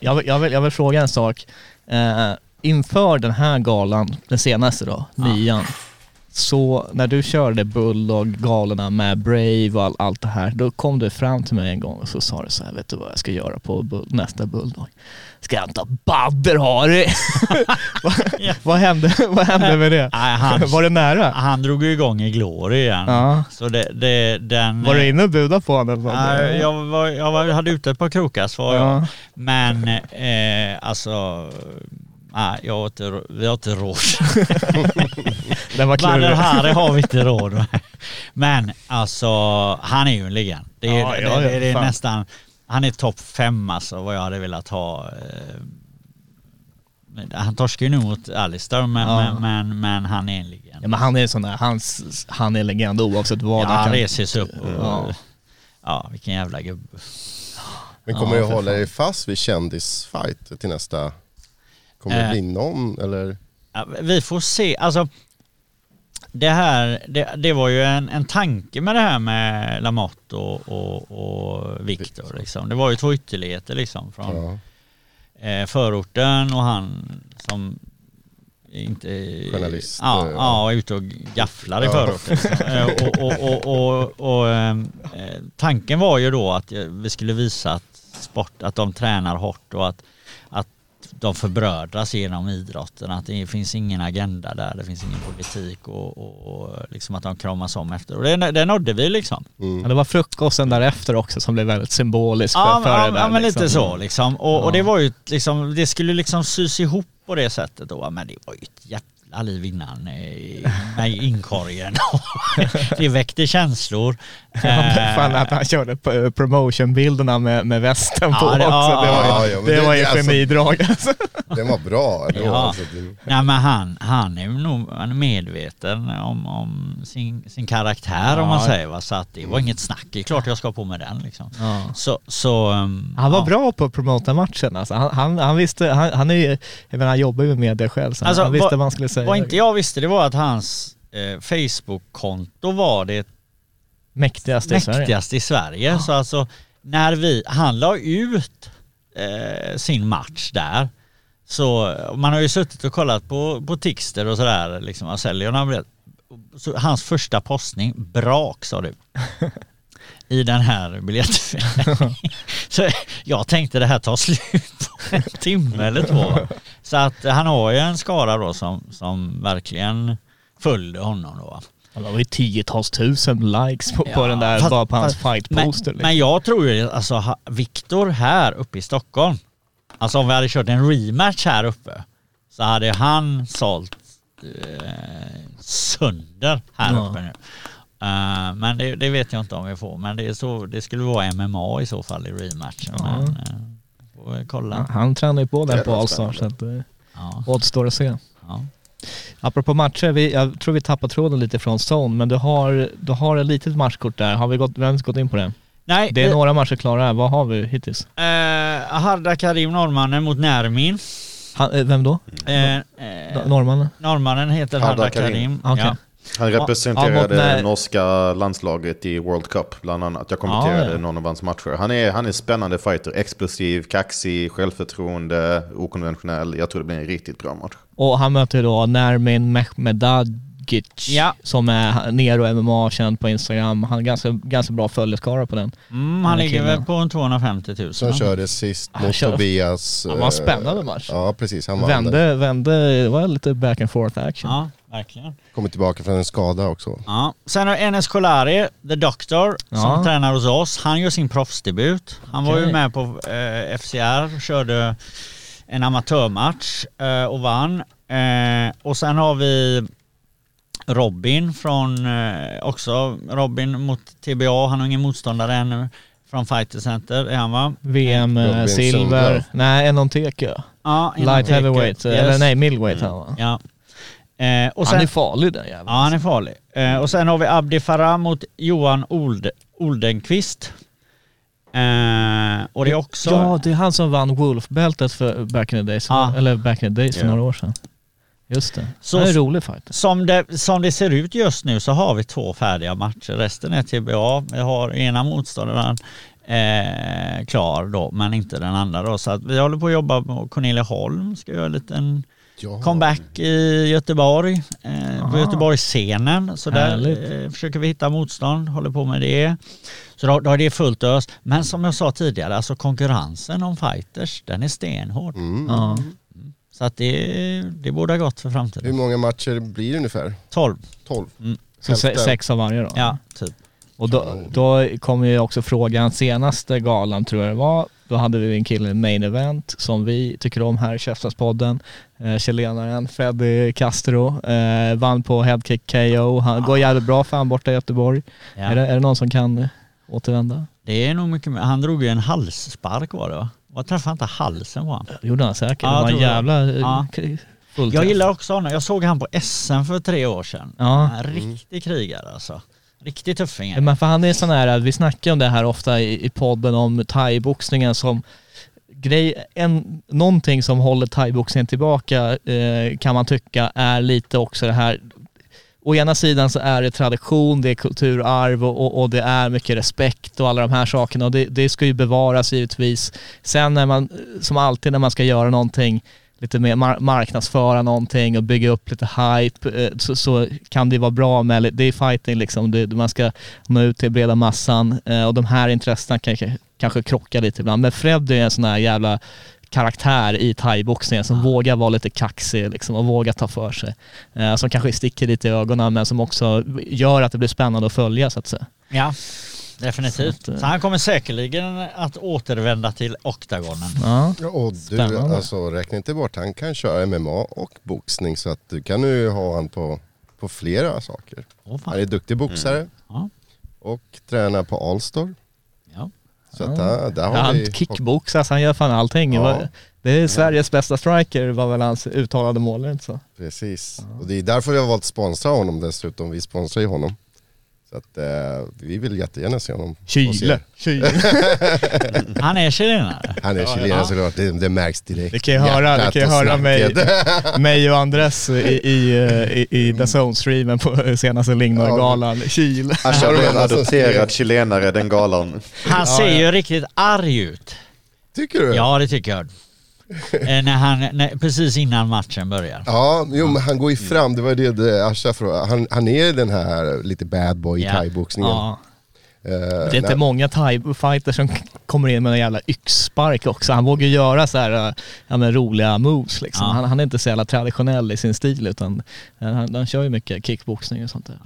jag, vill, jag, vill, jag vill fråga en sak. Eh, inför den här galan, den senaste då, nian. Så när du körde Bulldog-galorna med Brave och all, allt det här, då kom du fram till mig en gång och så sa du så här, vet du vad jag ska göra på bull, nästa Bulldog? Ska jag inte ha badder Harry? vad, vad, hände, vad hände med det? Nej, han, Var det nära? han drog ju igång i Glory igen. Ja. Så det, det, den... Var du inne och budade på honom? jag, var, jag var, hade ute ett par krokas var jag. Ja. Men eh, alltså, nej, jag har inte, vi har inte råd. Den var klurig. Hari har vi inte råd med. Men alltså, han är ju en legend. Det är, Ja, det, ja, det, det är nästan, han är topp fem alltså vad jag hade velat ha. eh, Han torskar ju nu mot Alistair men, Ja. men, men, men han är en legend. Ja, men han är sån där, hans, han är legend oavsett vad. Ja, Han han kan- reser sig upp och, Ja. ja. vilken jävla gubbe. men kommer Ja, du hålla dig fast vid kändisfight till nästa? Kommer det bli någon eller? Ja, vi får se, alltså det här, det, det var ju en, en tanke med det här med Lamotte och, och, och Viktor liksom. Det var ju två ytterligheter liksom från Ja. eh, förorten och han som inte... Journalist, Ja, eh, ja, är ute och gafflar i Ja. förorten. liksom. Och, och, och, och, eh, tanken var ju då att vi skulle visa att sport, att de tränar hårt och att, att de förbrödras genom idrotten. Att det finns ingen agenda där, det finns ingen politik och, och, och liksom att de kramas om efter. Och det, det nådde vi liksom. Ja, det var frukosten därefter också som blev väldigt symbolisk för, Ja, för det ja, där. ja, men liksom. lite så liksom. Och, och det var ju liksom, det skulle liksom sys ihop på det sättet då. Men det var ju ett jävla liv innan med inkorgen. det väckte känslor. Eh, Fan att han körde promotionbilderna med, med västen på Ja, det- också. ja, det var, ja, det det- var ju det- alltså- genidrag alltså. Den var bra ändå. Ja. Alltså, det, Nej men han, han är ju nog han är medveten om, om sin, sin karaktär om man säger va. Så att det var inget snack. Det är klart jag ska på med den liksom. Ja. Så, så um, Han var ja. bra på att promota matchen alltså. han, han, han visste, han, han är ju, jag menar han jobbar ju med media själv så Alltså, han visste vad- han skulle säga. Vad inte jag visste det var att hans eh, Facebook-konto var det Mäktigaste i Sverige. mäktigaste i Sverige. Så alltså när vi, han la ut eh, sin match där. Så man har ju suttit och kollat på, på Tixter och sådär liksom. Han- så hans första postning, brak sa du. I den här biljettförsäljningen. Så jag tänkte det här tar slut på en timme eller två. Så att han har ju en skara då som, som verkligen följde honom då. Det var ju tiotals tusen likes på, på Ja, den där, fast- bara på hans fight-poster. Men, liksom. men jag tror ju, alltså Viktor här uppe i Stockholm, alltså om vi hade kört en rematch här uppe, så hade han sålt eh, sönder här Ja. uppe nu. Eh, men det, det vet jag inte om vi får, men det, är så, det skulle vara MMA i så fall i rematchen. Ja. Men, uh, får vi kolla. Han tränar ju på där Det på Allstar så att eh, Ja, återstår att se. ja. Apropå matcher, vi, jag tror vi tappar tråden lite från zone, men du har, du har ett litet matchkort där. Har vi, gått, vi har inte gått in på det? Nej, Det är några matcher klara här. Vad har vi hittills? eh, Harda Karim norrmannen mot Närmin. Eh, vem då? Eh, Norrmannen? norrmannen heter Harda Harda Karim. Karim. Okej. Ja. Han Ja, representerade när- norska landslaget i World Cup bland annat. Jag kommenterade Ja, ja. någon av hans matcher. Han är, han är spännande fighter. Explosiv, kaxig, självförtroende, okonventionell. Jag tror det blir en riktigt bra match. Och han möter då Nermin Mehmedagic Ja. som är Nero MMA, känd på Instagram. Han har ganska, ganska bra följarskara på den. Mm, han Den ligger killen. väl på en 250 000. som körde sist Han mot körde- Tobias. Det var en eh, spännande match. Ja, precis. Han där. Vände, vände, det var lite back and forth action. Ja, verkligen. Kommer tillbaka från en skada också. Ja. Sen har Enes Kolari, The Doctor, som Ja. tränar hos oss. Han gör sin proffsdebut. Han var ju med på eh, FCR, körde en amatörmatch eh, och vann. Eh, och sen har vi Robin från, eh, också Robin mot TBA. Han har ingen motståndare ännu. Från Fighter Center är han va? VM eh, Robin silver, nej Enonteke. Ja, inom Light teke. heavyweight, Yes. eller nej middleweight han va? Ja. Eh, och sen, Han är farlig den jäveln. Ja, han är farlig. Eh, och sen har vi Abdi Farah mot Johan Old, Oldenqvist. Eh, och det är också... Ja, det är han som vann Wolf-bältet för back in the days, Ja. eller back in the days för Ja. några år sedan. Just det. Så- han är en rolig fight. Som det, som det ser ut just nu så har vi två färdiga matcher. Resten är TBA. Vi har ena motståndaren eh, klar då, men inte den andra då. Så att vi håller på att jobba med Cornelia Holm, ska göra en liten Ja. comeback i Göteborg, eh, på. Göteborgsscenen. Så där eh, försöker vi hitta motstånd, håller på med det. Så då, då är det fullt ös. Men som jag sa tidigare, alltså konkurrensen om fighters, den är stenhård. Mm. Ja. Så att det, det borde ha gått för Hur framtiden. många matcher blir det ungefär? 12, 12? Så se, Hälften. sex av varje då? ja typ. Och då, då kommer ju också frågan, senaste galan tror jag det var, då hade vi en kille i main event som vi tycker om här i Käftsnäspodden. Eh, chilenaren Freddy Castro eh, vann på headkick KO. Han går jävligt bra för han borta i Göteborg. Ja. Är, det, är det någon som kan återvända? Det är nog mycket mer. Han drog ju en halsspark var det va? Jag träffade inte halsen på honom. Gjorde han säkert. Ja, det var en jävla eh, Ja. k- Jag fullträff. gillar också honom. Jag såg han på SM för tre år sedan. Ja. En riktig krigare alltså. Riktig tuffing. Men för han är sån här, vi snackar om det här ofta i, i podden om thaiboxningen som grej, en, någonting som håller thaiboxningen tillbaka eh, kan man tycka är lite också det här å ena sidan så är det tradition, det är kulturarv och, och, och det är mycket respekt och alla de här sakerna och det, det ska ju bevaras givetvis. Sen när man, som alltid när man ska göra någonting lite mer mar- marknadsföra någonting och bygga upp lite hype eh, så, så kan det vara bra med, det är fighting liksom, det, man ska nå ut till breda massan eh, och de här intressena kan kanske krockar lite ibland. Men Fred är en sån här jävla karaktär i thaiboxningen som vågar vara lite kaxig liksom, och vågar ta för sig. Eh, som kanske sticker lite i ögonen men som också gör att det blir spännande att följa så att säga. Ja, definitivt. Så att, Så han kommer säkerligen att återvända till oktagonen. Ja. Och du, Spännande. alltså räkna inte bort, han kan köra MMA och boxning så att du kan ju ha han på, på flera saker. Fan. Han är duktig boxare Ja. och tränar på Allstar. Ja. Så att där, där har Han vi... kickboxas, han gör fan allting. Ja. Det är Sveriges bästa striker var väl hans uttalade mål, inte så? Precis. Och det är därför vi har valt att sponsra honom dessutom. Vi sponsrar ju honom. Så att eh, vi vill jättegärna se honom. Chile. Chile. Han är chilenare. Han är chilenare såklart, det, det märks direkt. Det kan jag höra, det Hjärtat kan jag och höra mig, snacket. mig och Andres i, i, i, i The Zone-streamen på senaste Lignor-galan. Chile. Asha blev en adopterad chilenare den galan. Han ser ju riktigt arg ut. Tycker du? Ja, det tycker jag. Eh, när han, när, precis innan matchen börjar. Ja, jo, men han går ju fram, det var det, det Asha frågade. Han, han är den här lite bad boy i Ja. thaiboxningen. Ja. Eh, Det är inte nej, många thai-fighters som kommer in med en jävla yxspark också. Han vågar ju göra så här, äh, ja, men roliga moves liksom. Ja. Han, han är inte så jävla traditionell i sin stil utan han, han kör ju mycket kickboxning och sånt där.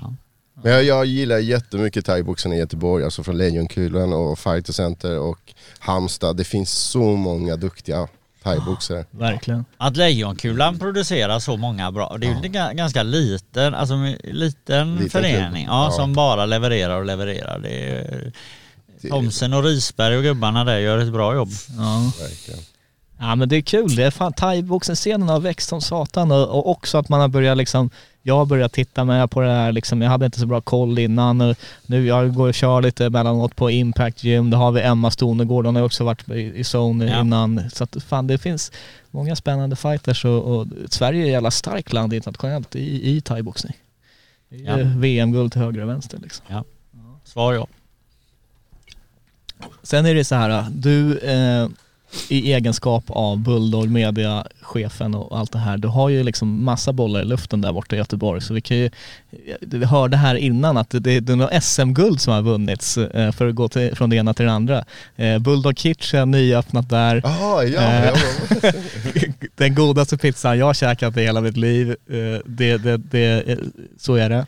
Men jag, jag gillar jättemycket thaiboxen i Göteborg, alltså från Lejonkulan och Fighter Center och Halmstad. Det finns så många duktiga thaiboxare. Verkligen. Att Lejonkulan producerar så många bra, det är ju en ga- ganska liten, alltså en liten, Liten förening ja, Ja. som bara levererar och levererar. Det är, Thomsen och Risberg och gubbarna där gör ett bra jobb. Ja. Verkligen. Ja men det är kul, det är fan thaiboxen-scenen har växt som satan och, och också att man har börjat liksom, jag har börjat titta med på det här liksom, jag hade inte så bra koll innan och nu jag går och kör lite emellanåt på Impact Gym, då har vi Emma Stonegård, hon har också varit i, zone Ja. innan. Så att fan det finns många spännande fighters och, och Sverige är ett jävla starkt land internationellt i, i thaiboxning. Ja. VM-guld till höger och vänster liksom. Svar ja. Sen är det så här, du eh, i egenskap av Bulldog Media-chefen och allt det här, du har ju liksom massa bollar i luften där borta i Göteborg. Så vi kan ju, vi hörde här innan att det, det är några SM-guld som har vunnits eh, för att gå till, från det ena till det andra. Eh, Bulldog Kitchen, nyöppnat där. Jaha, ja. Eh. ja, men- Den godaste pizzan jag har käkat i hela mitt liv. Eh, det, det, det, eh, så är det.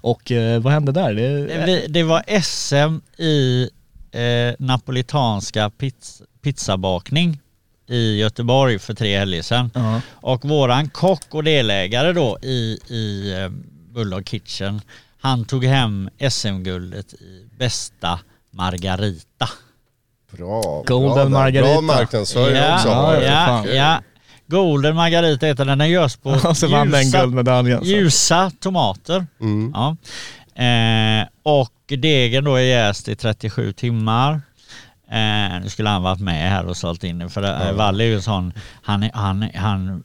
Och eh, vad hände där? Det, Det var SM i eh, napolitanska pizz, pizzabakning i Göteborg för tre helger sedan. ja. Och våran kock och delägare då i, i eh, Bulldog Kitchen, han tog hem SM-guldet i bästa margarita. Bra. Golden bra. Margarita. Bra marknadsföring ja, också. Ja, ja. Golden Margarita heter den, den görs på vann den ljusa, guldmedaljen. så. ljusa tomater. Mm. Ja. Eh, och degen då är jäst i 37 timmar. Eh, nu skulle han varit med här och sålt in det för ja. Valle är ju sån, han, han, han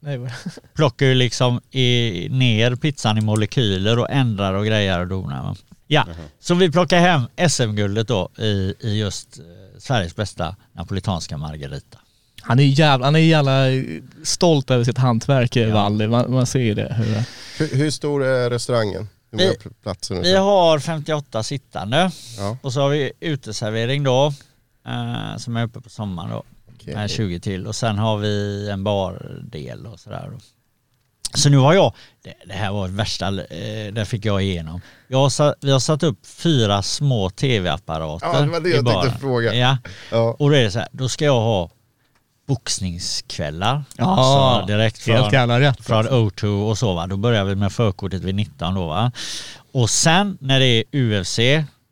plockar ju liksom i, ner pizzan i molekyler och ändrar och grejer och donar. Ja, så vi plockar hem SM-guldet då i, i just eh, Sveriges bästa napolitanska margarita. Han är ju jävla, han är jävla stolt över sitt hantverk, ja. Valli. Man, man ser ju det. Hur, Hur, hur stor är restaurangen? Hur många Vi- pl- platser? Vi har 58 sittande Ja. och så har vi uteservering då eh, som är uppe på sommaren då. Okej. Med 20 till och sen har vi en bardel och sådär. Så nu har jag, det, det här var det värsta, eh, det fick jag igenom. Jag har satt, vi har satt upp fyra små tv-apparater Ja, det var det jag tänkte baren. fråga. Ja, Ja. och då är det så här, då ska jag ha boxningskvällar. Ja, alltså direkt helt från, jävla rätt. från O2 och så va. Då börjar vi med förkortet vid 19 då va. Och sen när det är UFC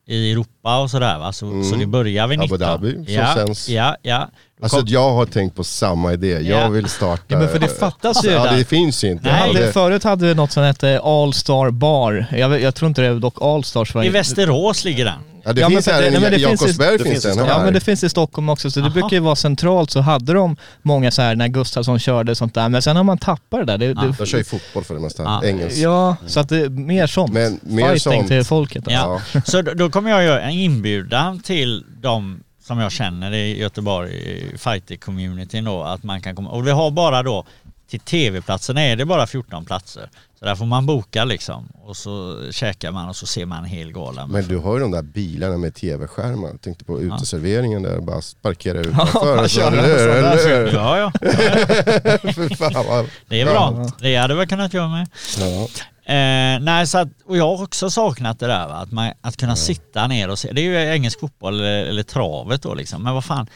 i Europa och sådär va, så, så det börjar vid Mm. Abu 19. Dhabi, som ja, sänds. ja, ja. Alltså jag har tänkt på samma idé, jag Ja. vill starta... Ja, men för det fattas ju Ja det finns ju inte. Nej. Hade, förut hade vi något som hette All Star Bar. Jag, jag tror inte det är dock All Stars. var- I Västerås ligger den. Ja det Ja, men finns här det- nej, men i det finns i- Jakobsberg det finns finns den här. Ja men det finns i Stockholm också, så det Aha. brukar ju vara centralt så hade de många så här när Gustafsson körde sånt där, men sen har man tappat det där. Det, det, De kör ju fotboll för det mesta, Ja. engelsk. ja, så att det är mer sånt. Men mer Fighting sånt. till folket. Alltså. Ja. Så då, då kommer jag göra en inbjudan till de som jag känner i Göteborg, i fighter-communityn då, att man kan komma. Och vi har bara då, till tv-platserna är det bara 14 platser. Så där får man boka liksom. Och så käkar man och så ser man en hel gala. Men du har ju de där bilarna med tv-skärmar. Tänkte på uteserveringen där, bara parkera utanför. så- köra eller hur? Eller hur? Ja, ja. Vad... Det är bra. Det hade vi kunnat göra med. Ja. Eh, nej, så att, och jag har också saknat det där va? Att, man, att kunna sitta ner och se. Det är ju engelsk fotboll eller, eller travet då liksom. Men vad fan.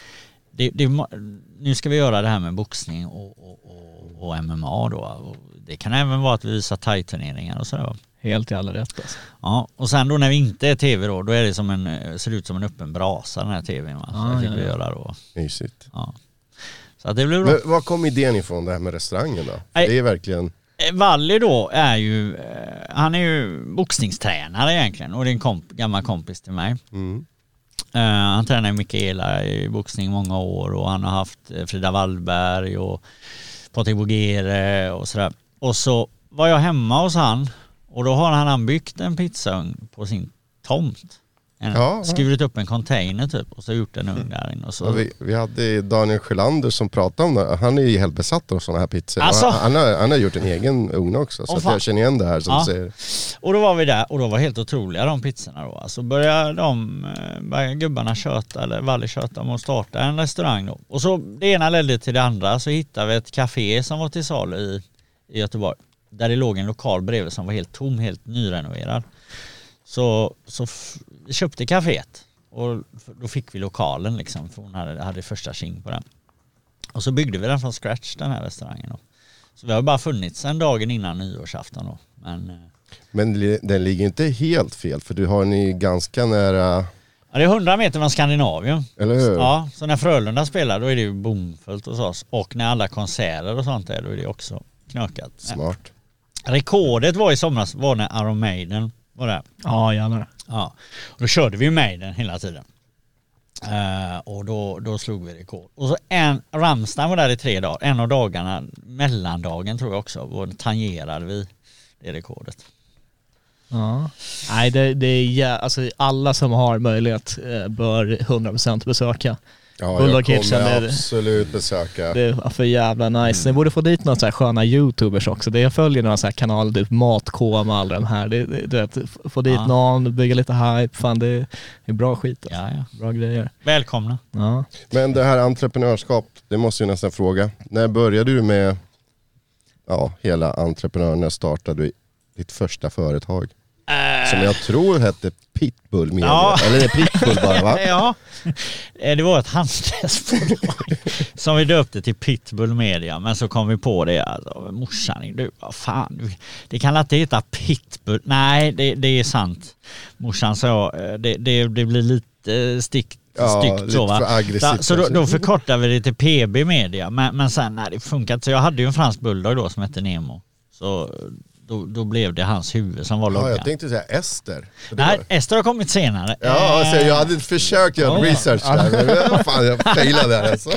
Det, det, nu ska vi göra det här med boxning och, och, och, och MMA då. Och det kan även vara att vi visar thai-turneringar och sådär? Helt i alla rätt alltså. Ja, och sen då när vi inte är tv då, då är det som en, eh, ser ut som en öppen brasa den här tvn va. Så Ah, det fick ja, vi göra då. Mysigt. Ja. Så att det blir bra. Men var kom idén ifrån det här med restaurangen då? Nej. Det är verkligen... Eh, Valli då är ju, eh, han är ju boxningstränare egentligen och det är en komp, gammal kompis till mig. Mm. Eh, han tränar Mikaela i boxning många år och han har haft eh, Frida Wallberg och Patrik Bogere och sådär. Och så var jag hemma hos han och då har han, han byggt en pizzaugn på sin tomt. En, Ja. Skurit upp en container typ och så gjort en ugn där inne. Och så, Ja, vi, vi hade Daniel Sjölander som pratade om det. Han är ju helt besatt av sådana här pizzor. Alltså? Han, han, har, han har gjort en egen ugn också. Så jag känner igen det här som Ja. du säger. Och då var vi där och då var helt otroliga de pizzorna då. Alltså började de, eh, började gubbarna köta, eller Valle köta om att starta en restaurang då. Och så det ena ledde till det andra så hittade vi ett café som var till salu i, i Göteborg. Där det låg en lokal bredvid som var helt tom, helt nyrenoverad. Så, så vi köpte kaféet och då fick vi lokalen liksom, för hon hade, hade första tjing på den. Och så byggde vi den från scratch den här restaurangen då. Så vi har bara funnits sen dagen innan nyårsafton då. Men eh, Men den ligger inte helt fel för du har ju ganska nära, Ja, det är 100 meter från Skandinavien. eller hur? Ja, så när Frölunda spelar då är det ju bomfullt hos oss. Och när alla konserter och sånt är då är det också knökat. Smart. Rekordet var i somras var när Iron Maiden var där. Ja jävlar. Ja, och då körde vi Maiden hela tiden. Eh, och då, då slog vi rekord. Och så en, Rammstein var där i tre dagar. En av dagarna, mellandagen tror jag också, var tangerade vi det rekordet. Ja. Nej det, det är alltså alla som har möjlighet eh, bör 100% besöka. Ja, Bulldog jag Kitchen, det- absolut besöka. Det är för jävla nice. Ni borde få dit några så här sköna youtubers också. Det jag följer några så här kanaler, typ Matkoma och alla de här. Det, det, du vet, få dit Ja. någon, bygga lite hype. Fan det är, det är bra skit. Alltså. Ja, ja. Bra grejer. Välkomna. Ja. Men det här entreprenörskap, det måste jag nästan fråga. När började du med ja, hela entreprenören? När startade du ditt första företag? Som jag tror hette Pitbull Media. Ja. Eller det är Pitbull bara va? Ja, Eh, det var ett handelsbolag som vi döpte till Pitbull Media. Men så kom vi på det, alltså, morsan, du, vad fan, det kan inte heta Pitbull. Nej, det, det är sant. Morsan sa, eh, det, det, det blir lite stick, Ja, styggt lite så va. för aggressivt så då, då förkortade vi det till PB Media. Men, men sen, nej det funkar inte. Så jag hade ju en fransk bulldog då som hette Nemo. Så då, då blev det hans huvud som var Ja, loggan. jag tänkte säga Ester. Nej, Ester har kommit senare. Ja, alltså, Eh, jag hade försökt göra research där, men fan jag failade där alltså.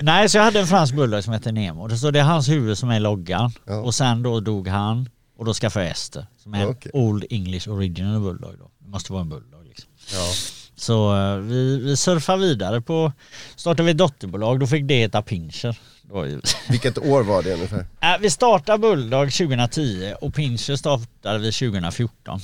Nej, så jag hade en fransk bulldog som heter Nemo. Så det är hans huvud som är loggan. Ja. Och sen då dog han och då skaffade jag Ester. Som är en Okej. Old English Original Bulldog då. Det måste vara en bulldog liksom. Ja. Så eh, vi, vi surfar vidare på... Startade vi ett dotterbolag, då fick det heta Pinscher. Ju- Vilket år var det ungefär? Äh, vi startade Bulldog 2010 och Pinscher startade vi 2014.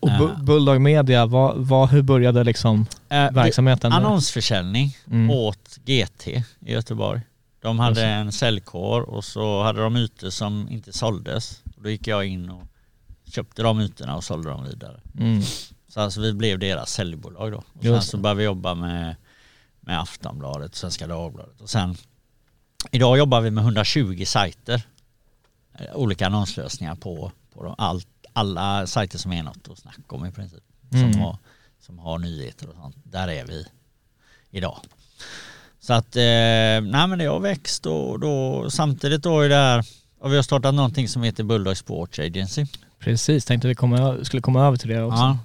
Och. Bu- Bulldog Media, vad, vad, hur började liksom Eh, vi- verksamheten? Annonsförsäljning Mm. åt GT i Göteborg. De hade en säljkår och så hade de ytor som inte såldes. Och då gick jag in och köpte de ytorna och sålde dem vidare. Mm. Så alltså vi blev deras säljbolag då. Och sen så började vi jobba med, med Aftonbladet, Svenska Dagbladet och sen idag jobbar vi med 120 sajter. Eh, Olika annonslösningar på, på de, allt, alla sajter som är något att snacka om i princip. Mm. Som, har, som har nyheter och sånt. Där är vi idag. Så att, eh, nej men det har växt och då, samtidigt då är det här, och vi har startat någonting som heter Bulldog Sports Agency. Precis, tänkte vi komma, skulle komma över till det också. Ja.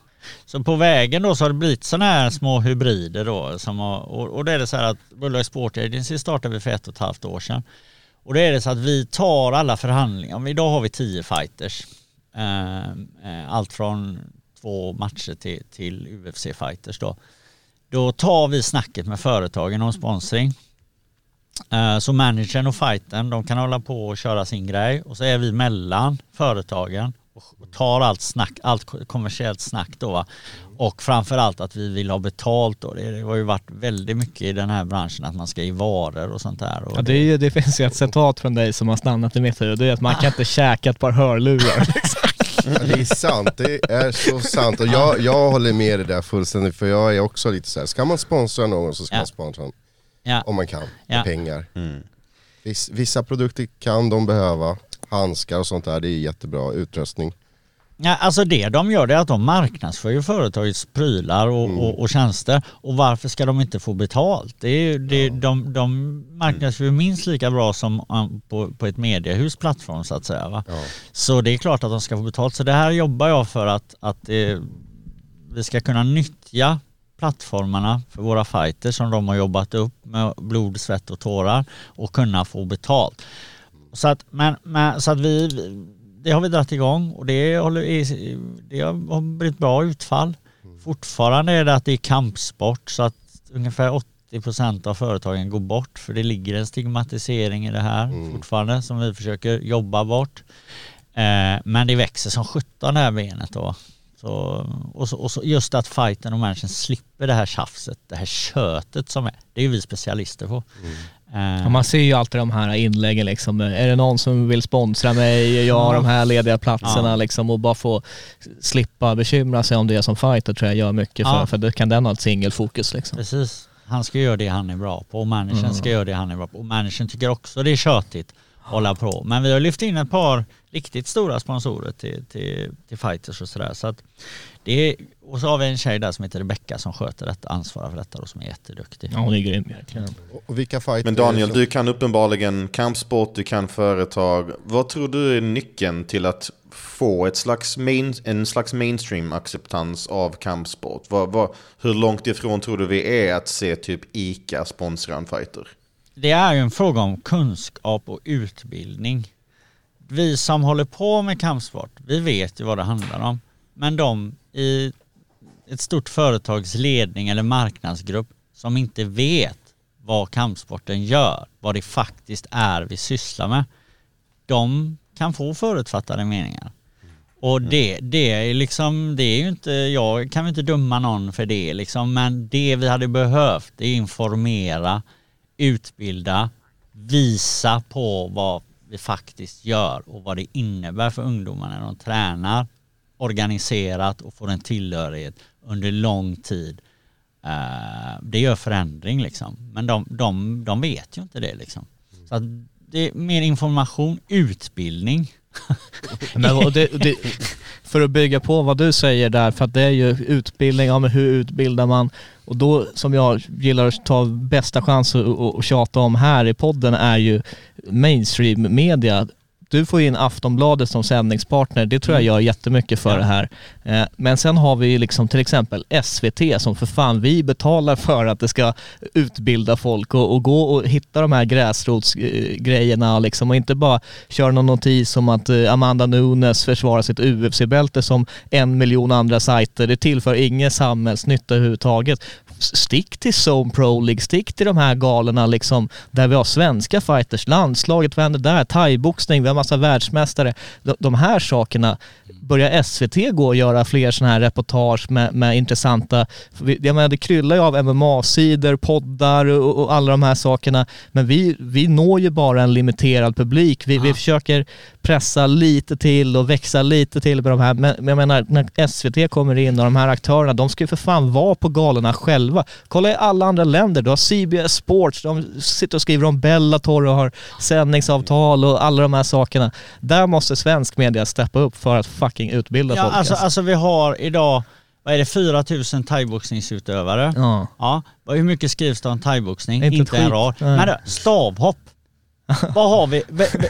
Så på vägen då så har det blivit sådana här små hybrider då. Som har, och, och det är det så här att Bulldog Sport Agency startade vi för ett och ett halvt år sedan. Och det är det så att vi tar alla förhandlingar. Idag har vi tio fighters. Ehm, eh, allt från två matcher till, till UFC-fighters då. Då tar vi snacket med företagen om sponsring. Eh, så managern och fighten, de kan hålla på och köra sin grej och så är vi mellan företagen och tar allt snack, allt kommersiellt snack då va. Och framförallt att vi vill ha betalt då. Det har ju varit väldigt mycket i den här branschen att man ska ge varor och sånt där. Och Ja, det, är, det finns ju ett citat från dig som har stannat i mitt huvud. Det är att man kan inte käka ett par hörlurar. Liksom. Det är sant, det är så sant. Och jag, jag håller med dig där fullständigt, för jag är också lite så här. ska man sponsra någon så ska Ja. man sponsra någon Ja. om man kan, med Ja. pengar. Viss, vissa produkter kan de behöva, handskar och sånt där, det är jättebra, utrustning. Ja, alltså det de gör det är att de marknadsför ju företagets prylar och, och, och tjänster. Och varför ska de inte få betalt? Det är, det, de, de marknadsför ju minst lika bra som um, på, på ett mediehus plattform så att säga. Va? Så det är klart att de ska få betalt. Så det här jobbar jag för att, att eh, vi ska kunna nyttja plattformarna för våra fighters som de har jobbat upp med blod, svett och tårar och kunna få betalt. Så att, men, men, så att vi, det har vi dragit igång och det, håller, det har blivit bra utfall. Fortfarande är det att det är kampsport så att ungefär 80% av företagen går bort för det ligger en stigmatisering i det här fortfarande som vi försöker jobba bort. Eh, men det växer som 17 det här benet då. Så, och, så, och så just att fighten och managen slipper det här tjafset, det här köttet som är, det är ju vi specialister på. Eh, Ja, man ser ju alltid de här inläggen liksom. Är det någon som vill sponsra mig? Jag har de här lediga platserna Ja. liksom och bara få slippa bekymra sig om det som fighter tror jag gör mycket för, Ja. för då kan den ha ett singelfokus liksom. Precis. Han ska göra det han är bra på och managern Mm. ska göra det han är bra på. Och managern tycker också det är tjötigt att hålla på. Men vi har lyft in ett par riktigt stora sponsorer till, till, till fighters och sådär. Så att det är, och så har vi en tjej där som heter Rebecka som sköter detta, ansvarar för detta och som är jätteduktig. Ja, hon är grym verkligen. Och, och vilka fighter Men Daniel, du kan uppenbarligen kampsport, du kan företag. Vad tror du är nyckeln till att få ett slags main, en slags mainstream-acceptans av kampsport? Vad, vad, hur långt ifrån tror du vi är att se typ ICA sponsra en fighter? Det är ju en fråga om kunskap och utbildning. Vi som håller på med kampsport, vi vet ju vad det handlar om. Men de i ett stort företags ledning eller marknadsgrupp som inte vet vad kampsporten gör, vad det faktiskt är vi sysslar med, de kan få förutfattade meningar. Och det, det är liksom, det är ju inte, jag kan inte döma någon för det liksom, men det vi hade behövt är informera, utbilda, visa på vad vi faktiskt gör och vad det innebär för ungdomar när de tränar organiserat och får en tillhörighet under lång tid. Eh, det gör förändring liksom. Men de, de, de vet ju inte det liksom. Så att det är mer information, utbildning. Men, och det, det, för att bygga på vad du säger där, för att det är ju utbildning, ja men hur utbildar man? Och då som jag gillar att ta bästa chans att och, och tjata om här i podden är ju mainstream media. Du får in Aftonbladet som sändningspartner, det tror jag gör jättemycket för Ja. det här. Eh, Men sen har vi ju liksom till exempel SVT som för fan vi betalar för att det ska utbilda folk och, och gå och hitta de här gräsrotsgrejerna liksom och inte bara köra någon notis om att eh, Amanda Nunes försvarar sitt UFC-bälte som en miljon andra sajter. Det tillför ingen samhällsnytta överhuvudtaget. Stick till Zone Pro League, stick till de här galorna liksom där vi har svenska fighters, landslaget, vad händer där? Thaiboxning, vi har massa världsmästare. De, de här sakerna börjar SVT gå och göra fler sådana här reportage med, med intressanta, jag menar det kryllar ju av MMA-sidor, poddar och, och alla de här sakerna. Men vi, vi når ju bara en limiterad publik. Vi, vi försöker pressa lite till och växa lite till med de här. Men, jag menar, när SVT kommer in och de här aktörerna, de ska ju för fan vara på galorna själva. Kolla i alla andra länder, du har CBS Sports, de sitter och skriver om Bellator och har sändningsavtal och alla de här sakerna. Där måste svensk media steppa upp för att fucking utbilda Ja, folk. alltså, alltså. alltså vi har idag vad är det, 4000 thaiboxningsutövare? Ja. Ja, hur mycket skrivs det om thaiboxning? Inte Inte, en rad. Men då, stavhopp. vad har vi,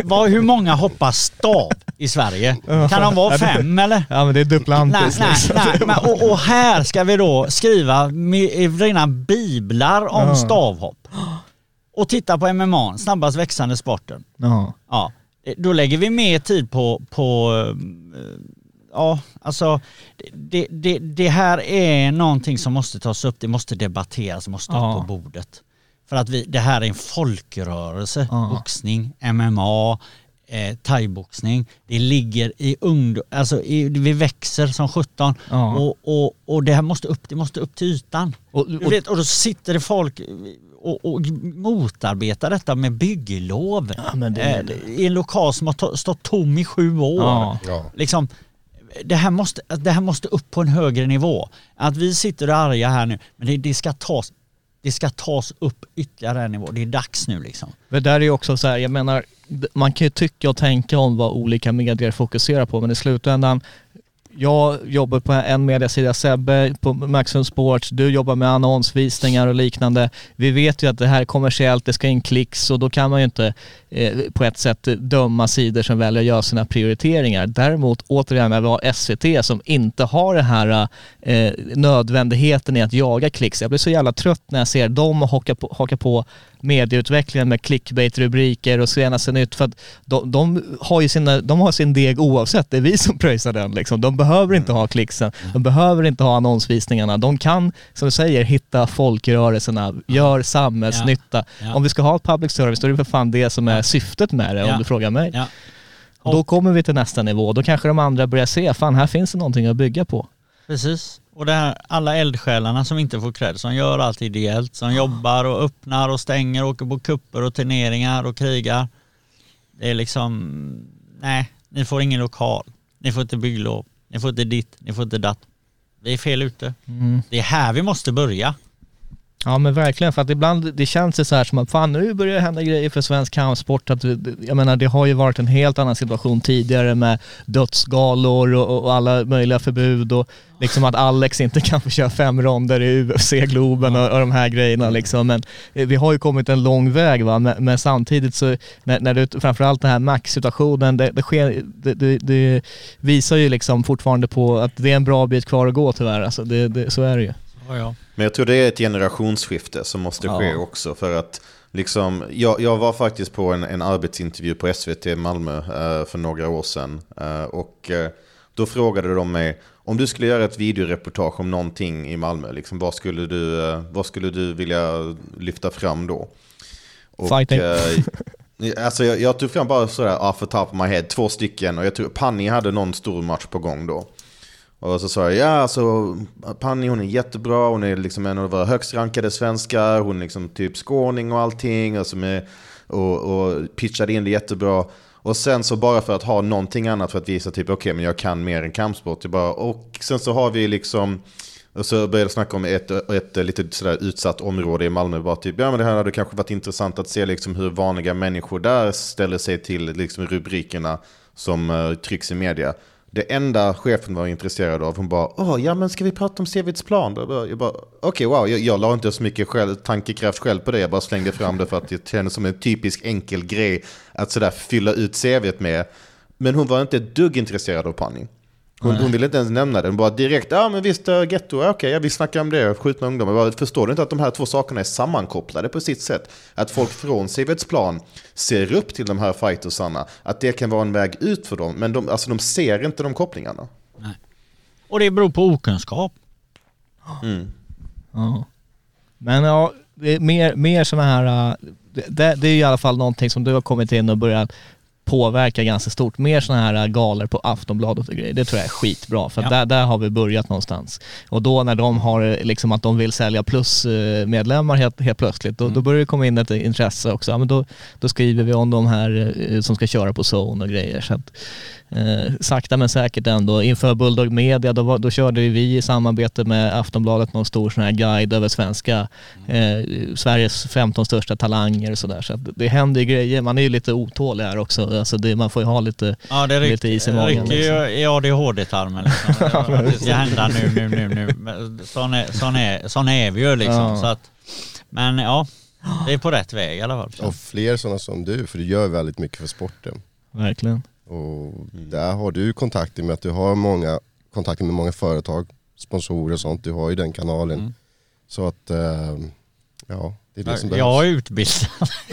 vad, hur många hoppar stav i Sverige? Kan de vara fem eller? Ja men det är Nej, Duplantis nej, liksom. nej. Men, och, och här ska vi då skriva rena biblar om stavhopp. Och titta på MMA, snabbast växande sporten. Ja. Ja, eh, då lägger vi mer tid på, på eh, ja, alltså det, det, det här är någonting som måste tas upp, det måste debatteras, måste upp Ja. på bordet. För att vi, det här är en folkrörelse, Ja. boxning, MMA, eh, thaiboxning. Det ligger i ungdom, alltså i, vi växer som 17 Ja. och, och, och det här måste upp, det måste upp till ytan. Och, och, vet, och då sitter det folk och, och motarbetar detta med bygglov Ja, men det- eh, i en lokal som har stått tom i sju år. Ja. Ja. Liksom, det, här måste, det här måste upp på en högre nivå. Att vi sitter och är arga här nu, men det, det, ska, tas, det ska tas upp ytterligare en nivå. Det är dags nu liksom. Men där är ju också så här, jag menar, man kan ju tycka och tänka om vad olika medier fokuserar på men i slutändan, jag jobbar på en mediasida, Sebbe på Maximum Sports, du jobbar med annonsvisningar och liknande. Vi vet ju att det här är kommersiellt, det ska in klicks och då kan man ju inte på ett sätt döma sidor som väljer att göra sina prioriteringar. Däremot återigen när vi har SVT som inte har den här eh, nödvändigheten i att jaga klicks. Jag blir så jävla trött när jag ser dem haka på, haka på medieutvecklingen med clickbait-rubriker och senaste nytt för att de, de, har ju sina, de har sin deg oavsett, det är vi som pröjsar den liksom. De behöver inte ha klicksen, de behöver inte ha annonsvisningarna. De kan, som du säger, hitta folkrörelserna, gör samhällsnytta. Ja. Om vi ska ha ett public service då är det för fan det som är syftet med det Ja. om du frågar mig. Ja. Och Då kommer vi till nästa nivå, då kanske de andra börjar se, fan här finns det någonting att bygga på. Precis. Och det här, alla eldsjälarna som inte får cred, som gör allt ideellt, som jobbar och öppnar och stänger, åker på kupper och turneringar och krigar. Det är liksom, nej, ni får ingen lokal. Ni får inte bygglov. Ni får inte ditt, ni får inte datt. Vi är fel ute. Mm. Det är här vi måste börja. Ja men verkligen, för att ibland det känns det så här som att fan nu börjar det hända grejer för svensk kampsport. Att, jag menar det har ju varit en helt annan situation tidigare med dödsgalor och, och alla möjliga förbud och liksom att Alex inte kan få köra fem ronder i UFC-globen och, och de här grejerna liksom. Men eh, vi har ju kommit en lång väg va, men, men samtidigt så när, när det, framförallt den här max-situationen, det, det, sker, det, det, visar ju liksom fortfarande på att det är en bra bit kvar att gå tyvärr. Alltså det, det, så är det ju. Ja, ja. Men jag tror det är ett generationsskifte som måste ske Ja. också. För att liksom, jag, jag var faktiskt på en, en arbetsintervju på SVT Malmö eh, för några år sedan. Eh, och eh, då frågade de mig, om du skulle göra ett videoreportage om någonting i Malmö, liksom, vad, skulle du, eh, vad skulle du vilja lyfta fram då? Och, Fighting. eh, alltså jag, jag tog fram bara sådär off the top of my head, två stycken. Och jag tror Panni hade någon stor match på gång då. Och så sa jag, ja alltså Panni hon är jättebra, hon är liksom en av våra högst rankade svenskar, hon är liksom typ skåning och allting. Och, som är, och, och pitchade in det jättebra. Och sen så bara för att ha någonting annat för att visa typ okej men jag kan mer än kampsport. Jag bara, och sen så har vi liksom och så började jag snacka om ett, ett lite sådär utsatt område i Malmö. Bara typ, ja men det här hade kanske varit intressant att se liksom hur vanliga människor där ställer sig till liksom rubrikerna som uh, trycks i media. Det enda chefen var intresserad av, hon bara, åh ja men ska vi prata om Sevits plan? Jag bara, jag bara okej wow, jag, jag la inte så mycket själv, tankekraft själv på det, jag bara slängde fram det för att det kändes som en typisk enkel grej att sådär fylla ut CVt med. Men hon var inte ett dugg intresserad av panning. Hon, hon ville inte ens nämna det. Hon bara direkt, ja men visst, uh, getto, okej, ja, vi snackar om det, skjutna ungdomar. Bara, förstår du inte att de här två sakerna är sammankopplade på sitt sätt? Att folk från Sivets plan ser upp till de här fightersarna, att det kan vara en väg ut för dem, men de, alltså, de ser inte de kopplingarna. Och det beror på okunskap. Ja. Men ja, det är mer, mer sådana här, äh, det, det är i alla fall någonting som du har kommit in och börjat påverka ganska stort. Mer sådana här äh, galor på Aftonbladet och grejer. Det tror jag är skitbra för Ja. där, där har vi börjat någonstans. Och då när de har eh, liksom att de vill sälja plus-medlemmar helt, helt plötsligt, då, då börjar det komma in ett intresse också. Ja, men då, då skriver vi om de här eh, som ska köra på zone och grejer. Så att, eh, sakta men säkert ändå. Inför Bulldog Media då, då körde vi i samarbete med Aftonbladet någon stor sån här guide över svenska, eh, Sveriges 15 största talanger och sådär. Så att det händer ju grejer. Man är ju lite otålig här också Alltså det, man får ju ha lite, Ja det lite is i magen. rycker Liksom. ju i ADHD-tarmen liksom. Det- Det ska hända nu, nu, nu, nu. Sån är, sån är, sån är vi ju liksom. Ja. Så att, men ja, det är på rätt väg i alla fall. Och fler sådana som du, för du gör väldigt mycket för sporten. Verkligen. Och där har du kontakter med att du har många kontakter med många företag, sponsorer och sånt. Du har ju den kanalen. Mm. Så att, eh, ja, det är det som Jag är utbildad.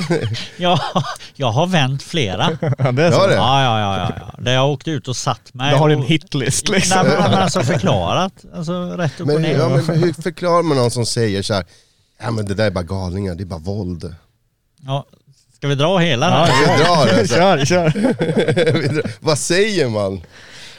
jag, jag har vänt flera. Ja, det är Ja, så. det. Ja, ja, ja, ja, ja. Där jag har åkt ut och satt mig. Då har du en och- hitlist liksom. Nej, men, alltså förklarat. Alltså rätt upp och Men, ner. ja, men hur förklarar man någon som säger så här, ja men det där är bara galningar, det är bara våld. Ja, ska vi dra hela Ja? Vi drar det. så. kör, kör. Vi drar- Vad säger man?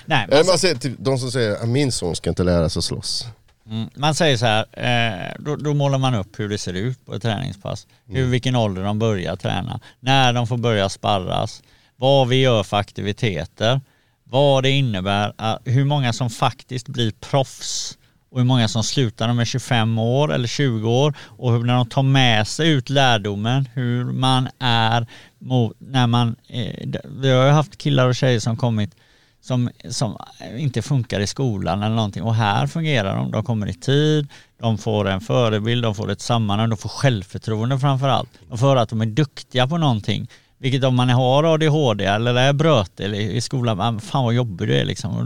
Nej, men Eller man säger, typ, de som säger, "Ah, min son ska inte lära sig att slåss. Mm, man säger så här, eh, då, då målar man upp hur det ser ut på ett träningspass. Mm. Hur, vilken ålder de börjar träna, när de får börja sparras, vad vi gör för aktiviteter, vad det innebär, eh, hur många som faktiskt blir proffs och hur många som slutar när de är 25 år eller 20 år och hur när de tar med sig ut lärdomen, hur man är mot, när man, eh, vi har ju haft killar och tjejer som kommit som, som inte funkar i skolan eller någonting och här fungerar de. De kommer i tid, de får en förebild, de får ett sammanhang, de får självförtroende framför allt. De får höra att de är duktiga på någonting. Vilket om man har ADHD eller är bröt eller i skolan, man, fan vad jobbig du är liksom.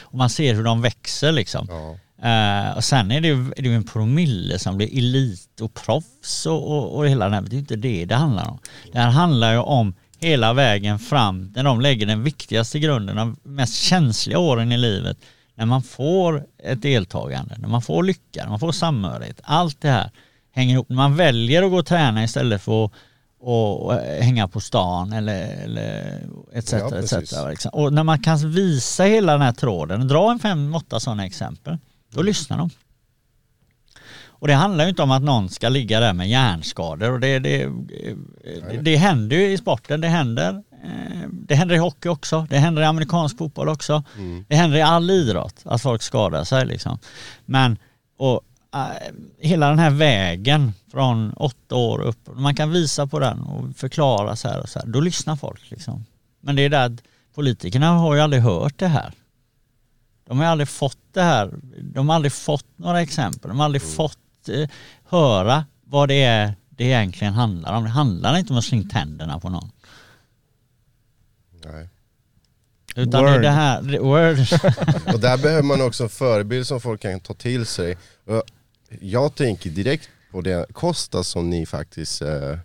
Och, man ser hur de växer liksom. Ja. Eh, och sen är det ju är det ju en promille som blir elit och proffs och, och, och hela den här, det är inte det det handlar om. Det här handlar ju om hela vägen fram när de lägger den viktigaste grunden, de mest känsliga åren i livet. När man får ett deltagande, när man får lycka, när man får samhörighet. Allt det här hänger ihop. När man väljer att gå och träna istället för att och, hänga på stan eller, eller etc. Ja, etc. Liksom. Och när man kan visa hela den här tråden, dra en fem, åtta sådana exempel, då lyssnar de. Och det handlar ju inte om att någon ska ligga där med hjärnskador och det, det, det, det händer ju i sporten, det händer. eh, Det händer i hockey också, det händer i amerikansk fotboll också. Det händer i all idrott att folk skadar sig liksom. Men och, hela den här vägen från åtta år upp, man kan visa på den och förklara så här och så här, då lyssnar folk liksom. Men det är där att politikerna har ju aldrig hört det här. De har aldrig fått det här, de har aldrig fått några exempel, de har aldrig fått eh, höra vad det är det egentligen handlar om. Det handlar inte om att slå in tänderna på någon. Nej. Utan det Word. det här, det- word. Och där behöver man också en förebild som folk kan ta till sig. Jag tänker direkt på det Kostas som ni faktiskt eh,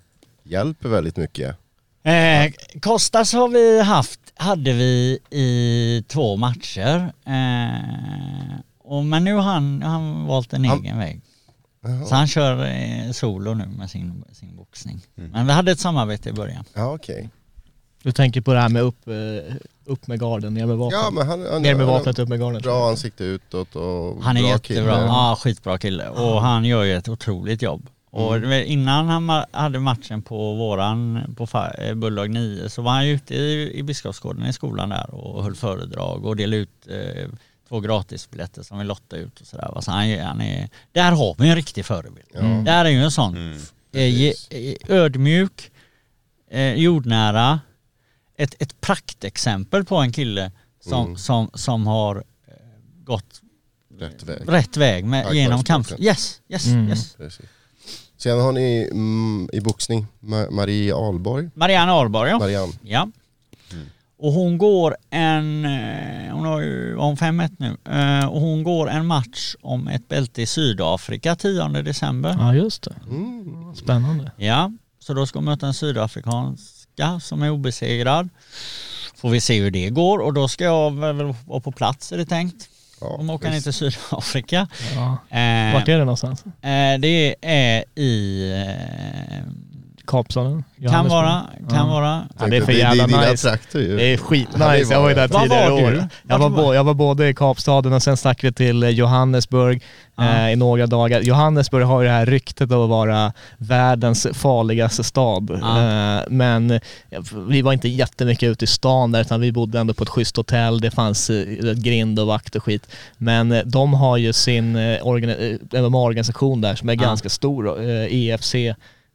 hjälper väldigt mycket. Eh, Kostas har vi haft, hade vi i två matcher. Eh, och, men nu har han, han valt en Han- egen väg. Jaha. Så han kör eh, solo nu med sin, sin boxning. Men vi hade ett samarbete i början. Ja okej. Du tänker på det här med upp, eh, upp med garden, ner med vapnet. Ja men han, han, ner med vapnet, upp med garden. Bra ansikte utåt och Han är bra jättebra. kille. Ja, skitbra kille. Och han gör ju ett otroligt jobb. Och Mm. innan han hade matchen på våran, på eh, Bulldog 9, så var han ute i, i Biskopsgården i skolan där och höll föredrag och delade ut eh, två gratisbiljetter som vi lottade ut och sådär. Så han, han är, där har vi en riktig förebild. Där är ju en sån ge- eh, ödmjuk, eh, jordnära, ett, ett praktexempel på en kille som, Mm. som, som har eh, gått Rätt väg. rätt väg med, Tack genom vare kamp. sporten. Yes, yes, Mm. yes. Precis. Sen har ni mm, i boxning Ma- Marie Ahlborg. Marianne Ahlborg ja. Marianne. ja. Och hon går en, eh, hon har ju om 5-1 nu, Eh, och hon går en match om ett bälte i Sydafrika 10 december. Ja just det. Mm. Spännande. Ja, så då ska hon möta en sydafrikanska som är obesegrad. Får vi se hur det går och då ska jag väl vara på plats är det tänkt. Ja, Om åker ner till Sydafrika. Ja. Eh, Vart är det någonstans? eh, det är i eh, Kapstaden? Kan vara, kan Ja. vara. Ja, det är för jävla det är nice. trakter ju. Det är skitnice. Jag var ju där tidigare var år. Jag var, var jag var både i Kapstaden och sen stack vi till eh, Johannesburg Ja. eh, i några dagar. Johannesburg har ju det här ryktet av att vara världens farligaste stad. Ja. Eh, men eh, vi var inte jättemycket ute i stan där utan vi bodde ändå på ett schysst hotell. Det fanns eh, grind och vakt och skit. Men eh, de har ju sin organi- MMA-organisation där som är Ja. ganska stor, eh, EFC.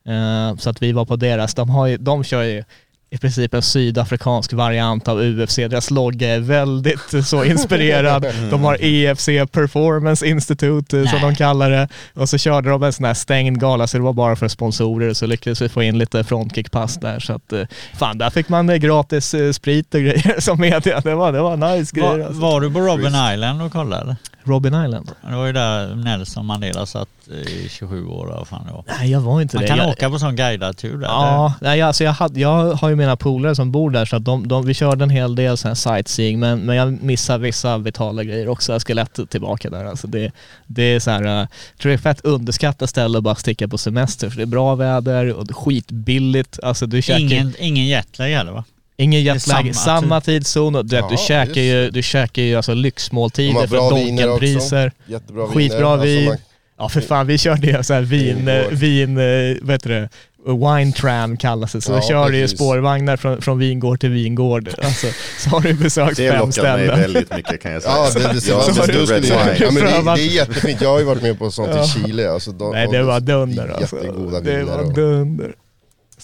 Eh, så att vi var på deras, de, har ju, de kör ju i princip en sydafrikansk variant av UFC. Deras logga är väldigt eh, så inspirerad. De har EFC Performance Institute eh, som Nej. de kallar det. Och så körde de en sån här stängd gala så det var bara för sponsorer så lyckades vi få in lite frontkickpass där. Så att, fan, där fick man gratis sprit och grejer som media. Det var, det var nice grejer. Var, Alltså. var du på Robben Island och kollade? Robin Island? Det var ju där Nelson Mandela satt i 27 år eller fan det var. Nej, jag var inte Man det. kan jag, åka på sån guidad tur där. Ja, nej, alltså jag, hade, jag har ju mina polare som bor där så att de, de, vi körde en hel del sån här sightseeing men, men jag missar vissa vitala grejer också. Jag ska lätt tillbaka där. Alltså det, det är så här, uh, tror det är fett underskattat ställe att bara sticka på semester för det är bra väder och skitbilligt. Alltså du käkar ingen, ingen jetlag heller va? Ingen jetlag, samma samma, tidszon och du, vet, du Ja, käkar ju, du käkar ju alltså De lyxmåltider för. Donken-priser. Jättebra Skitbra viner. vin. Alltså Ja för fan, vi körde ju så här vin, vin, eh, vad heter det, wine tram kallas det. Så Ja, vi körde ju spårvagnar från, från vingård till vingård. Alltså, så har du besökt Det fem lockar mig ställen. väldigt mycket kan jag säga. Ja, det, det, det, det, du- du så har wine. du ja, men det, det är jättefint. Jag har ju varit med på sånt Ja. i Chile. Alltså, då, Nej det var dunder alltså. Jättegoda Det var och- dunder.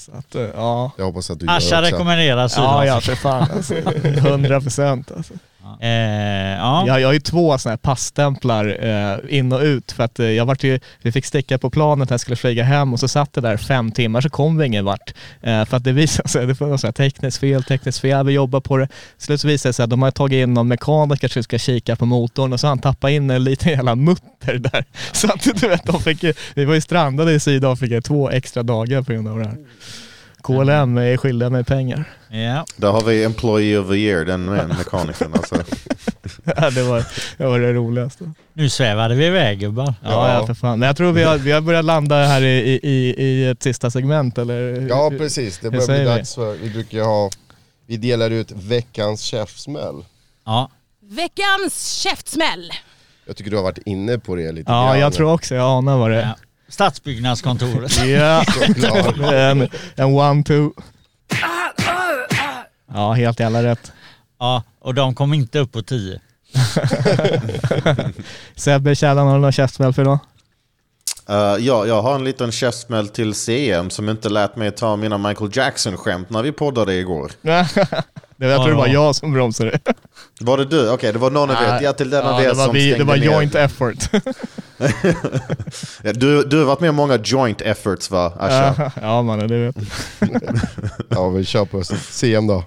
Så att, eh, ja. Jag hoppas att du Asha gör också. rekommenderar Ja, ja för fan alltså. 100 procent alltså. Eh, ja. Jag, jag har ju två sådana här passstämplar eh, in och ut för att eh, jag vart ju, vi fick sticka på planet när jag skulle flyga hem och så satt det där fem timmar så kom vi ingen vart. Eh, för att det visade sig, det var något sånt här tekniskt fel, tekniskt fel, vi jobbar på det. Slut så visade det sig att de har tagit in någon mekaniker som ska kika på motorn och så han tappat in en liten jävla mutter där. Så att du vet, de fick, vi var ju strandade i Sydafrika två extra dagar på grund av det här. KLM är skyldiga mig pengar. ja. Där har vi Employee of the Year, den med mekanikern. Alltså. Ja, det, var, det var det roligaste. Nu svävade vi iväg gubbar. Ja, ja för fan. Jag tror vi har, vi har börjat landa här i, i, i, ett sista segment eller? Ja precis, det börjar bli dags för, vi brukar ha, vi delar ut veckans käftsmäll. Ja. Veckans käftsmäll. Jag tycker du har varit inne på det lite Ja, grann. jag tror också jag anar vad det ja. Stadsbyggnadskontoret. Ja, Såklart. en, en one-two. Ja, helt jävla rätt. ja, och de kom inte upp på 10. Sebbe, Källan, har du någon käftsmäll för idag? Uh, ja, jag har en liten käftsmäll till CM som inte lät mig ta mina Michael Jackson-skämt när vi poddade igår. Det, jag tror det var jag som bromsade. Var det du? Okej, det var någon av er. Ja, till den av er det var, som vi, det stängde var ner. joint effort. Du, du har varit med om många joint efforts va, Asha? ja mannen, det vet jag. Ja vi kör på CM då.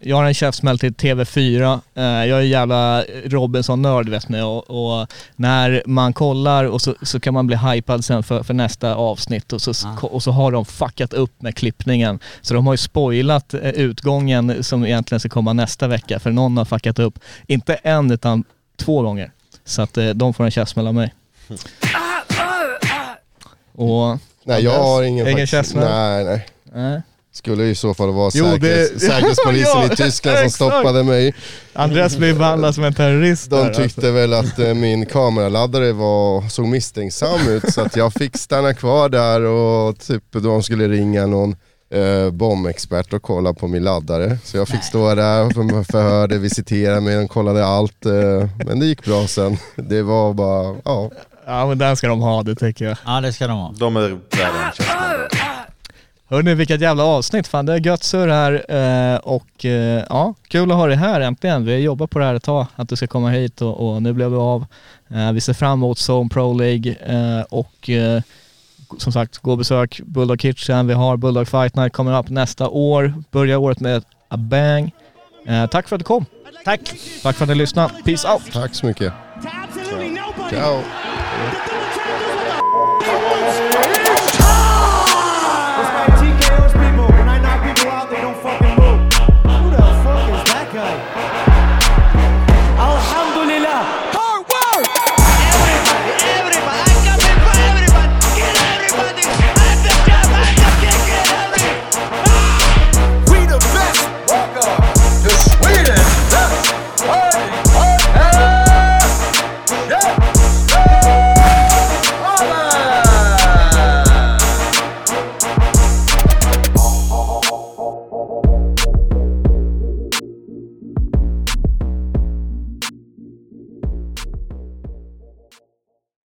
Jag har en käftsmäll till TV4. Eh, Jag är jävla Robinson-nörd vet ni och, och när man kollar och så, så kan man bli hypad sen för, för nästa avsnitt och så, och så har de fuckat upp med klippningen. Så de har ju spoilat eh, utgången som egentligen ska komma nästa vecka för någon har fuckat upp. Inte en utan två gånger. Så att eh, de får en käftsmäll av mig. Och... Nej jag har ingen, Ingen käftsmäll? Nej nej. Eh. Skulle i så fall vara Jo, det- säkerhets, säkerhetspolisen Ja, i Tyskland som stoppade mig. Andreas blir behandlad som en terrorist De där, alltså. tyckte väl att eh, min kameraladdare var, såg misstänksam ut så att jag fick stanna kvar där och typ de skulle ringa någon eh, bombexpert och kolla på min laddare. Så jag fick stå där och för- förhörde, visiterade mig, de kollade allt. Eh, men det gick bra sen. Det var bara, ja. Ja men den ska de ha, det tycker jag. Ja det ska de ha. De är då. Hörni, vilket jävla avsnitt. Fan, det är gött surr här eh, och eh, ja, kul att ha dig här äntligen. Vi har jobbat på det här ett tag, att du ska komma hit och, och nu blev vi av. Eh, vi ser fram emot Zone Pro League och som sagt, gå och besök Bulldog Kitchen. Vi har Bulldog Fight Night kommer upp nästa år. Börjar året med a bang. Tack för att du kom. Tack. Tack för att ni lyssnade. Peace out. Tack så mycket. Ciao. The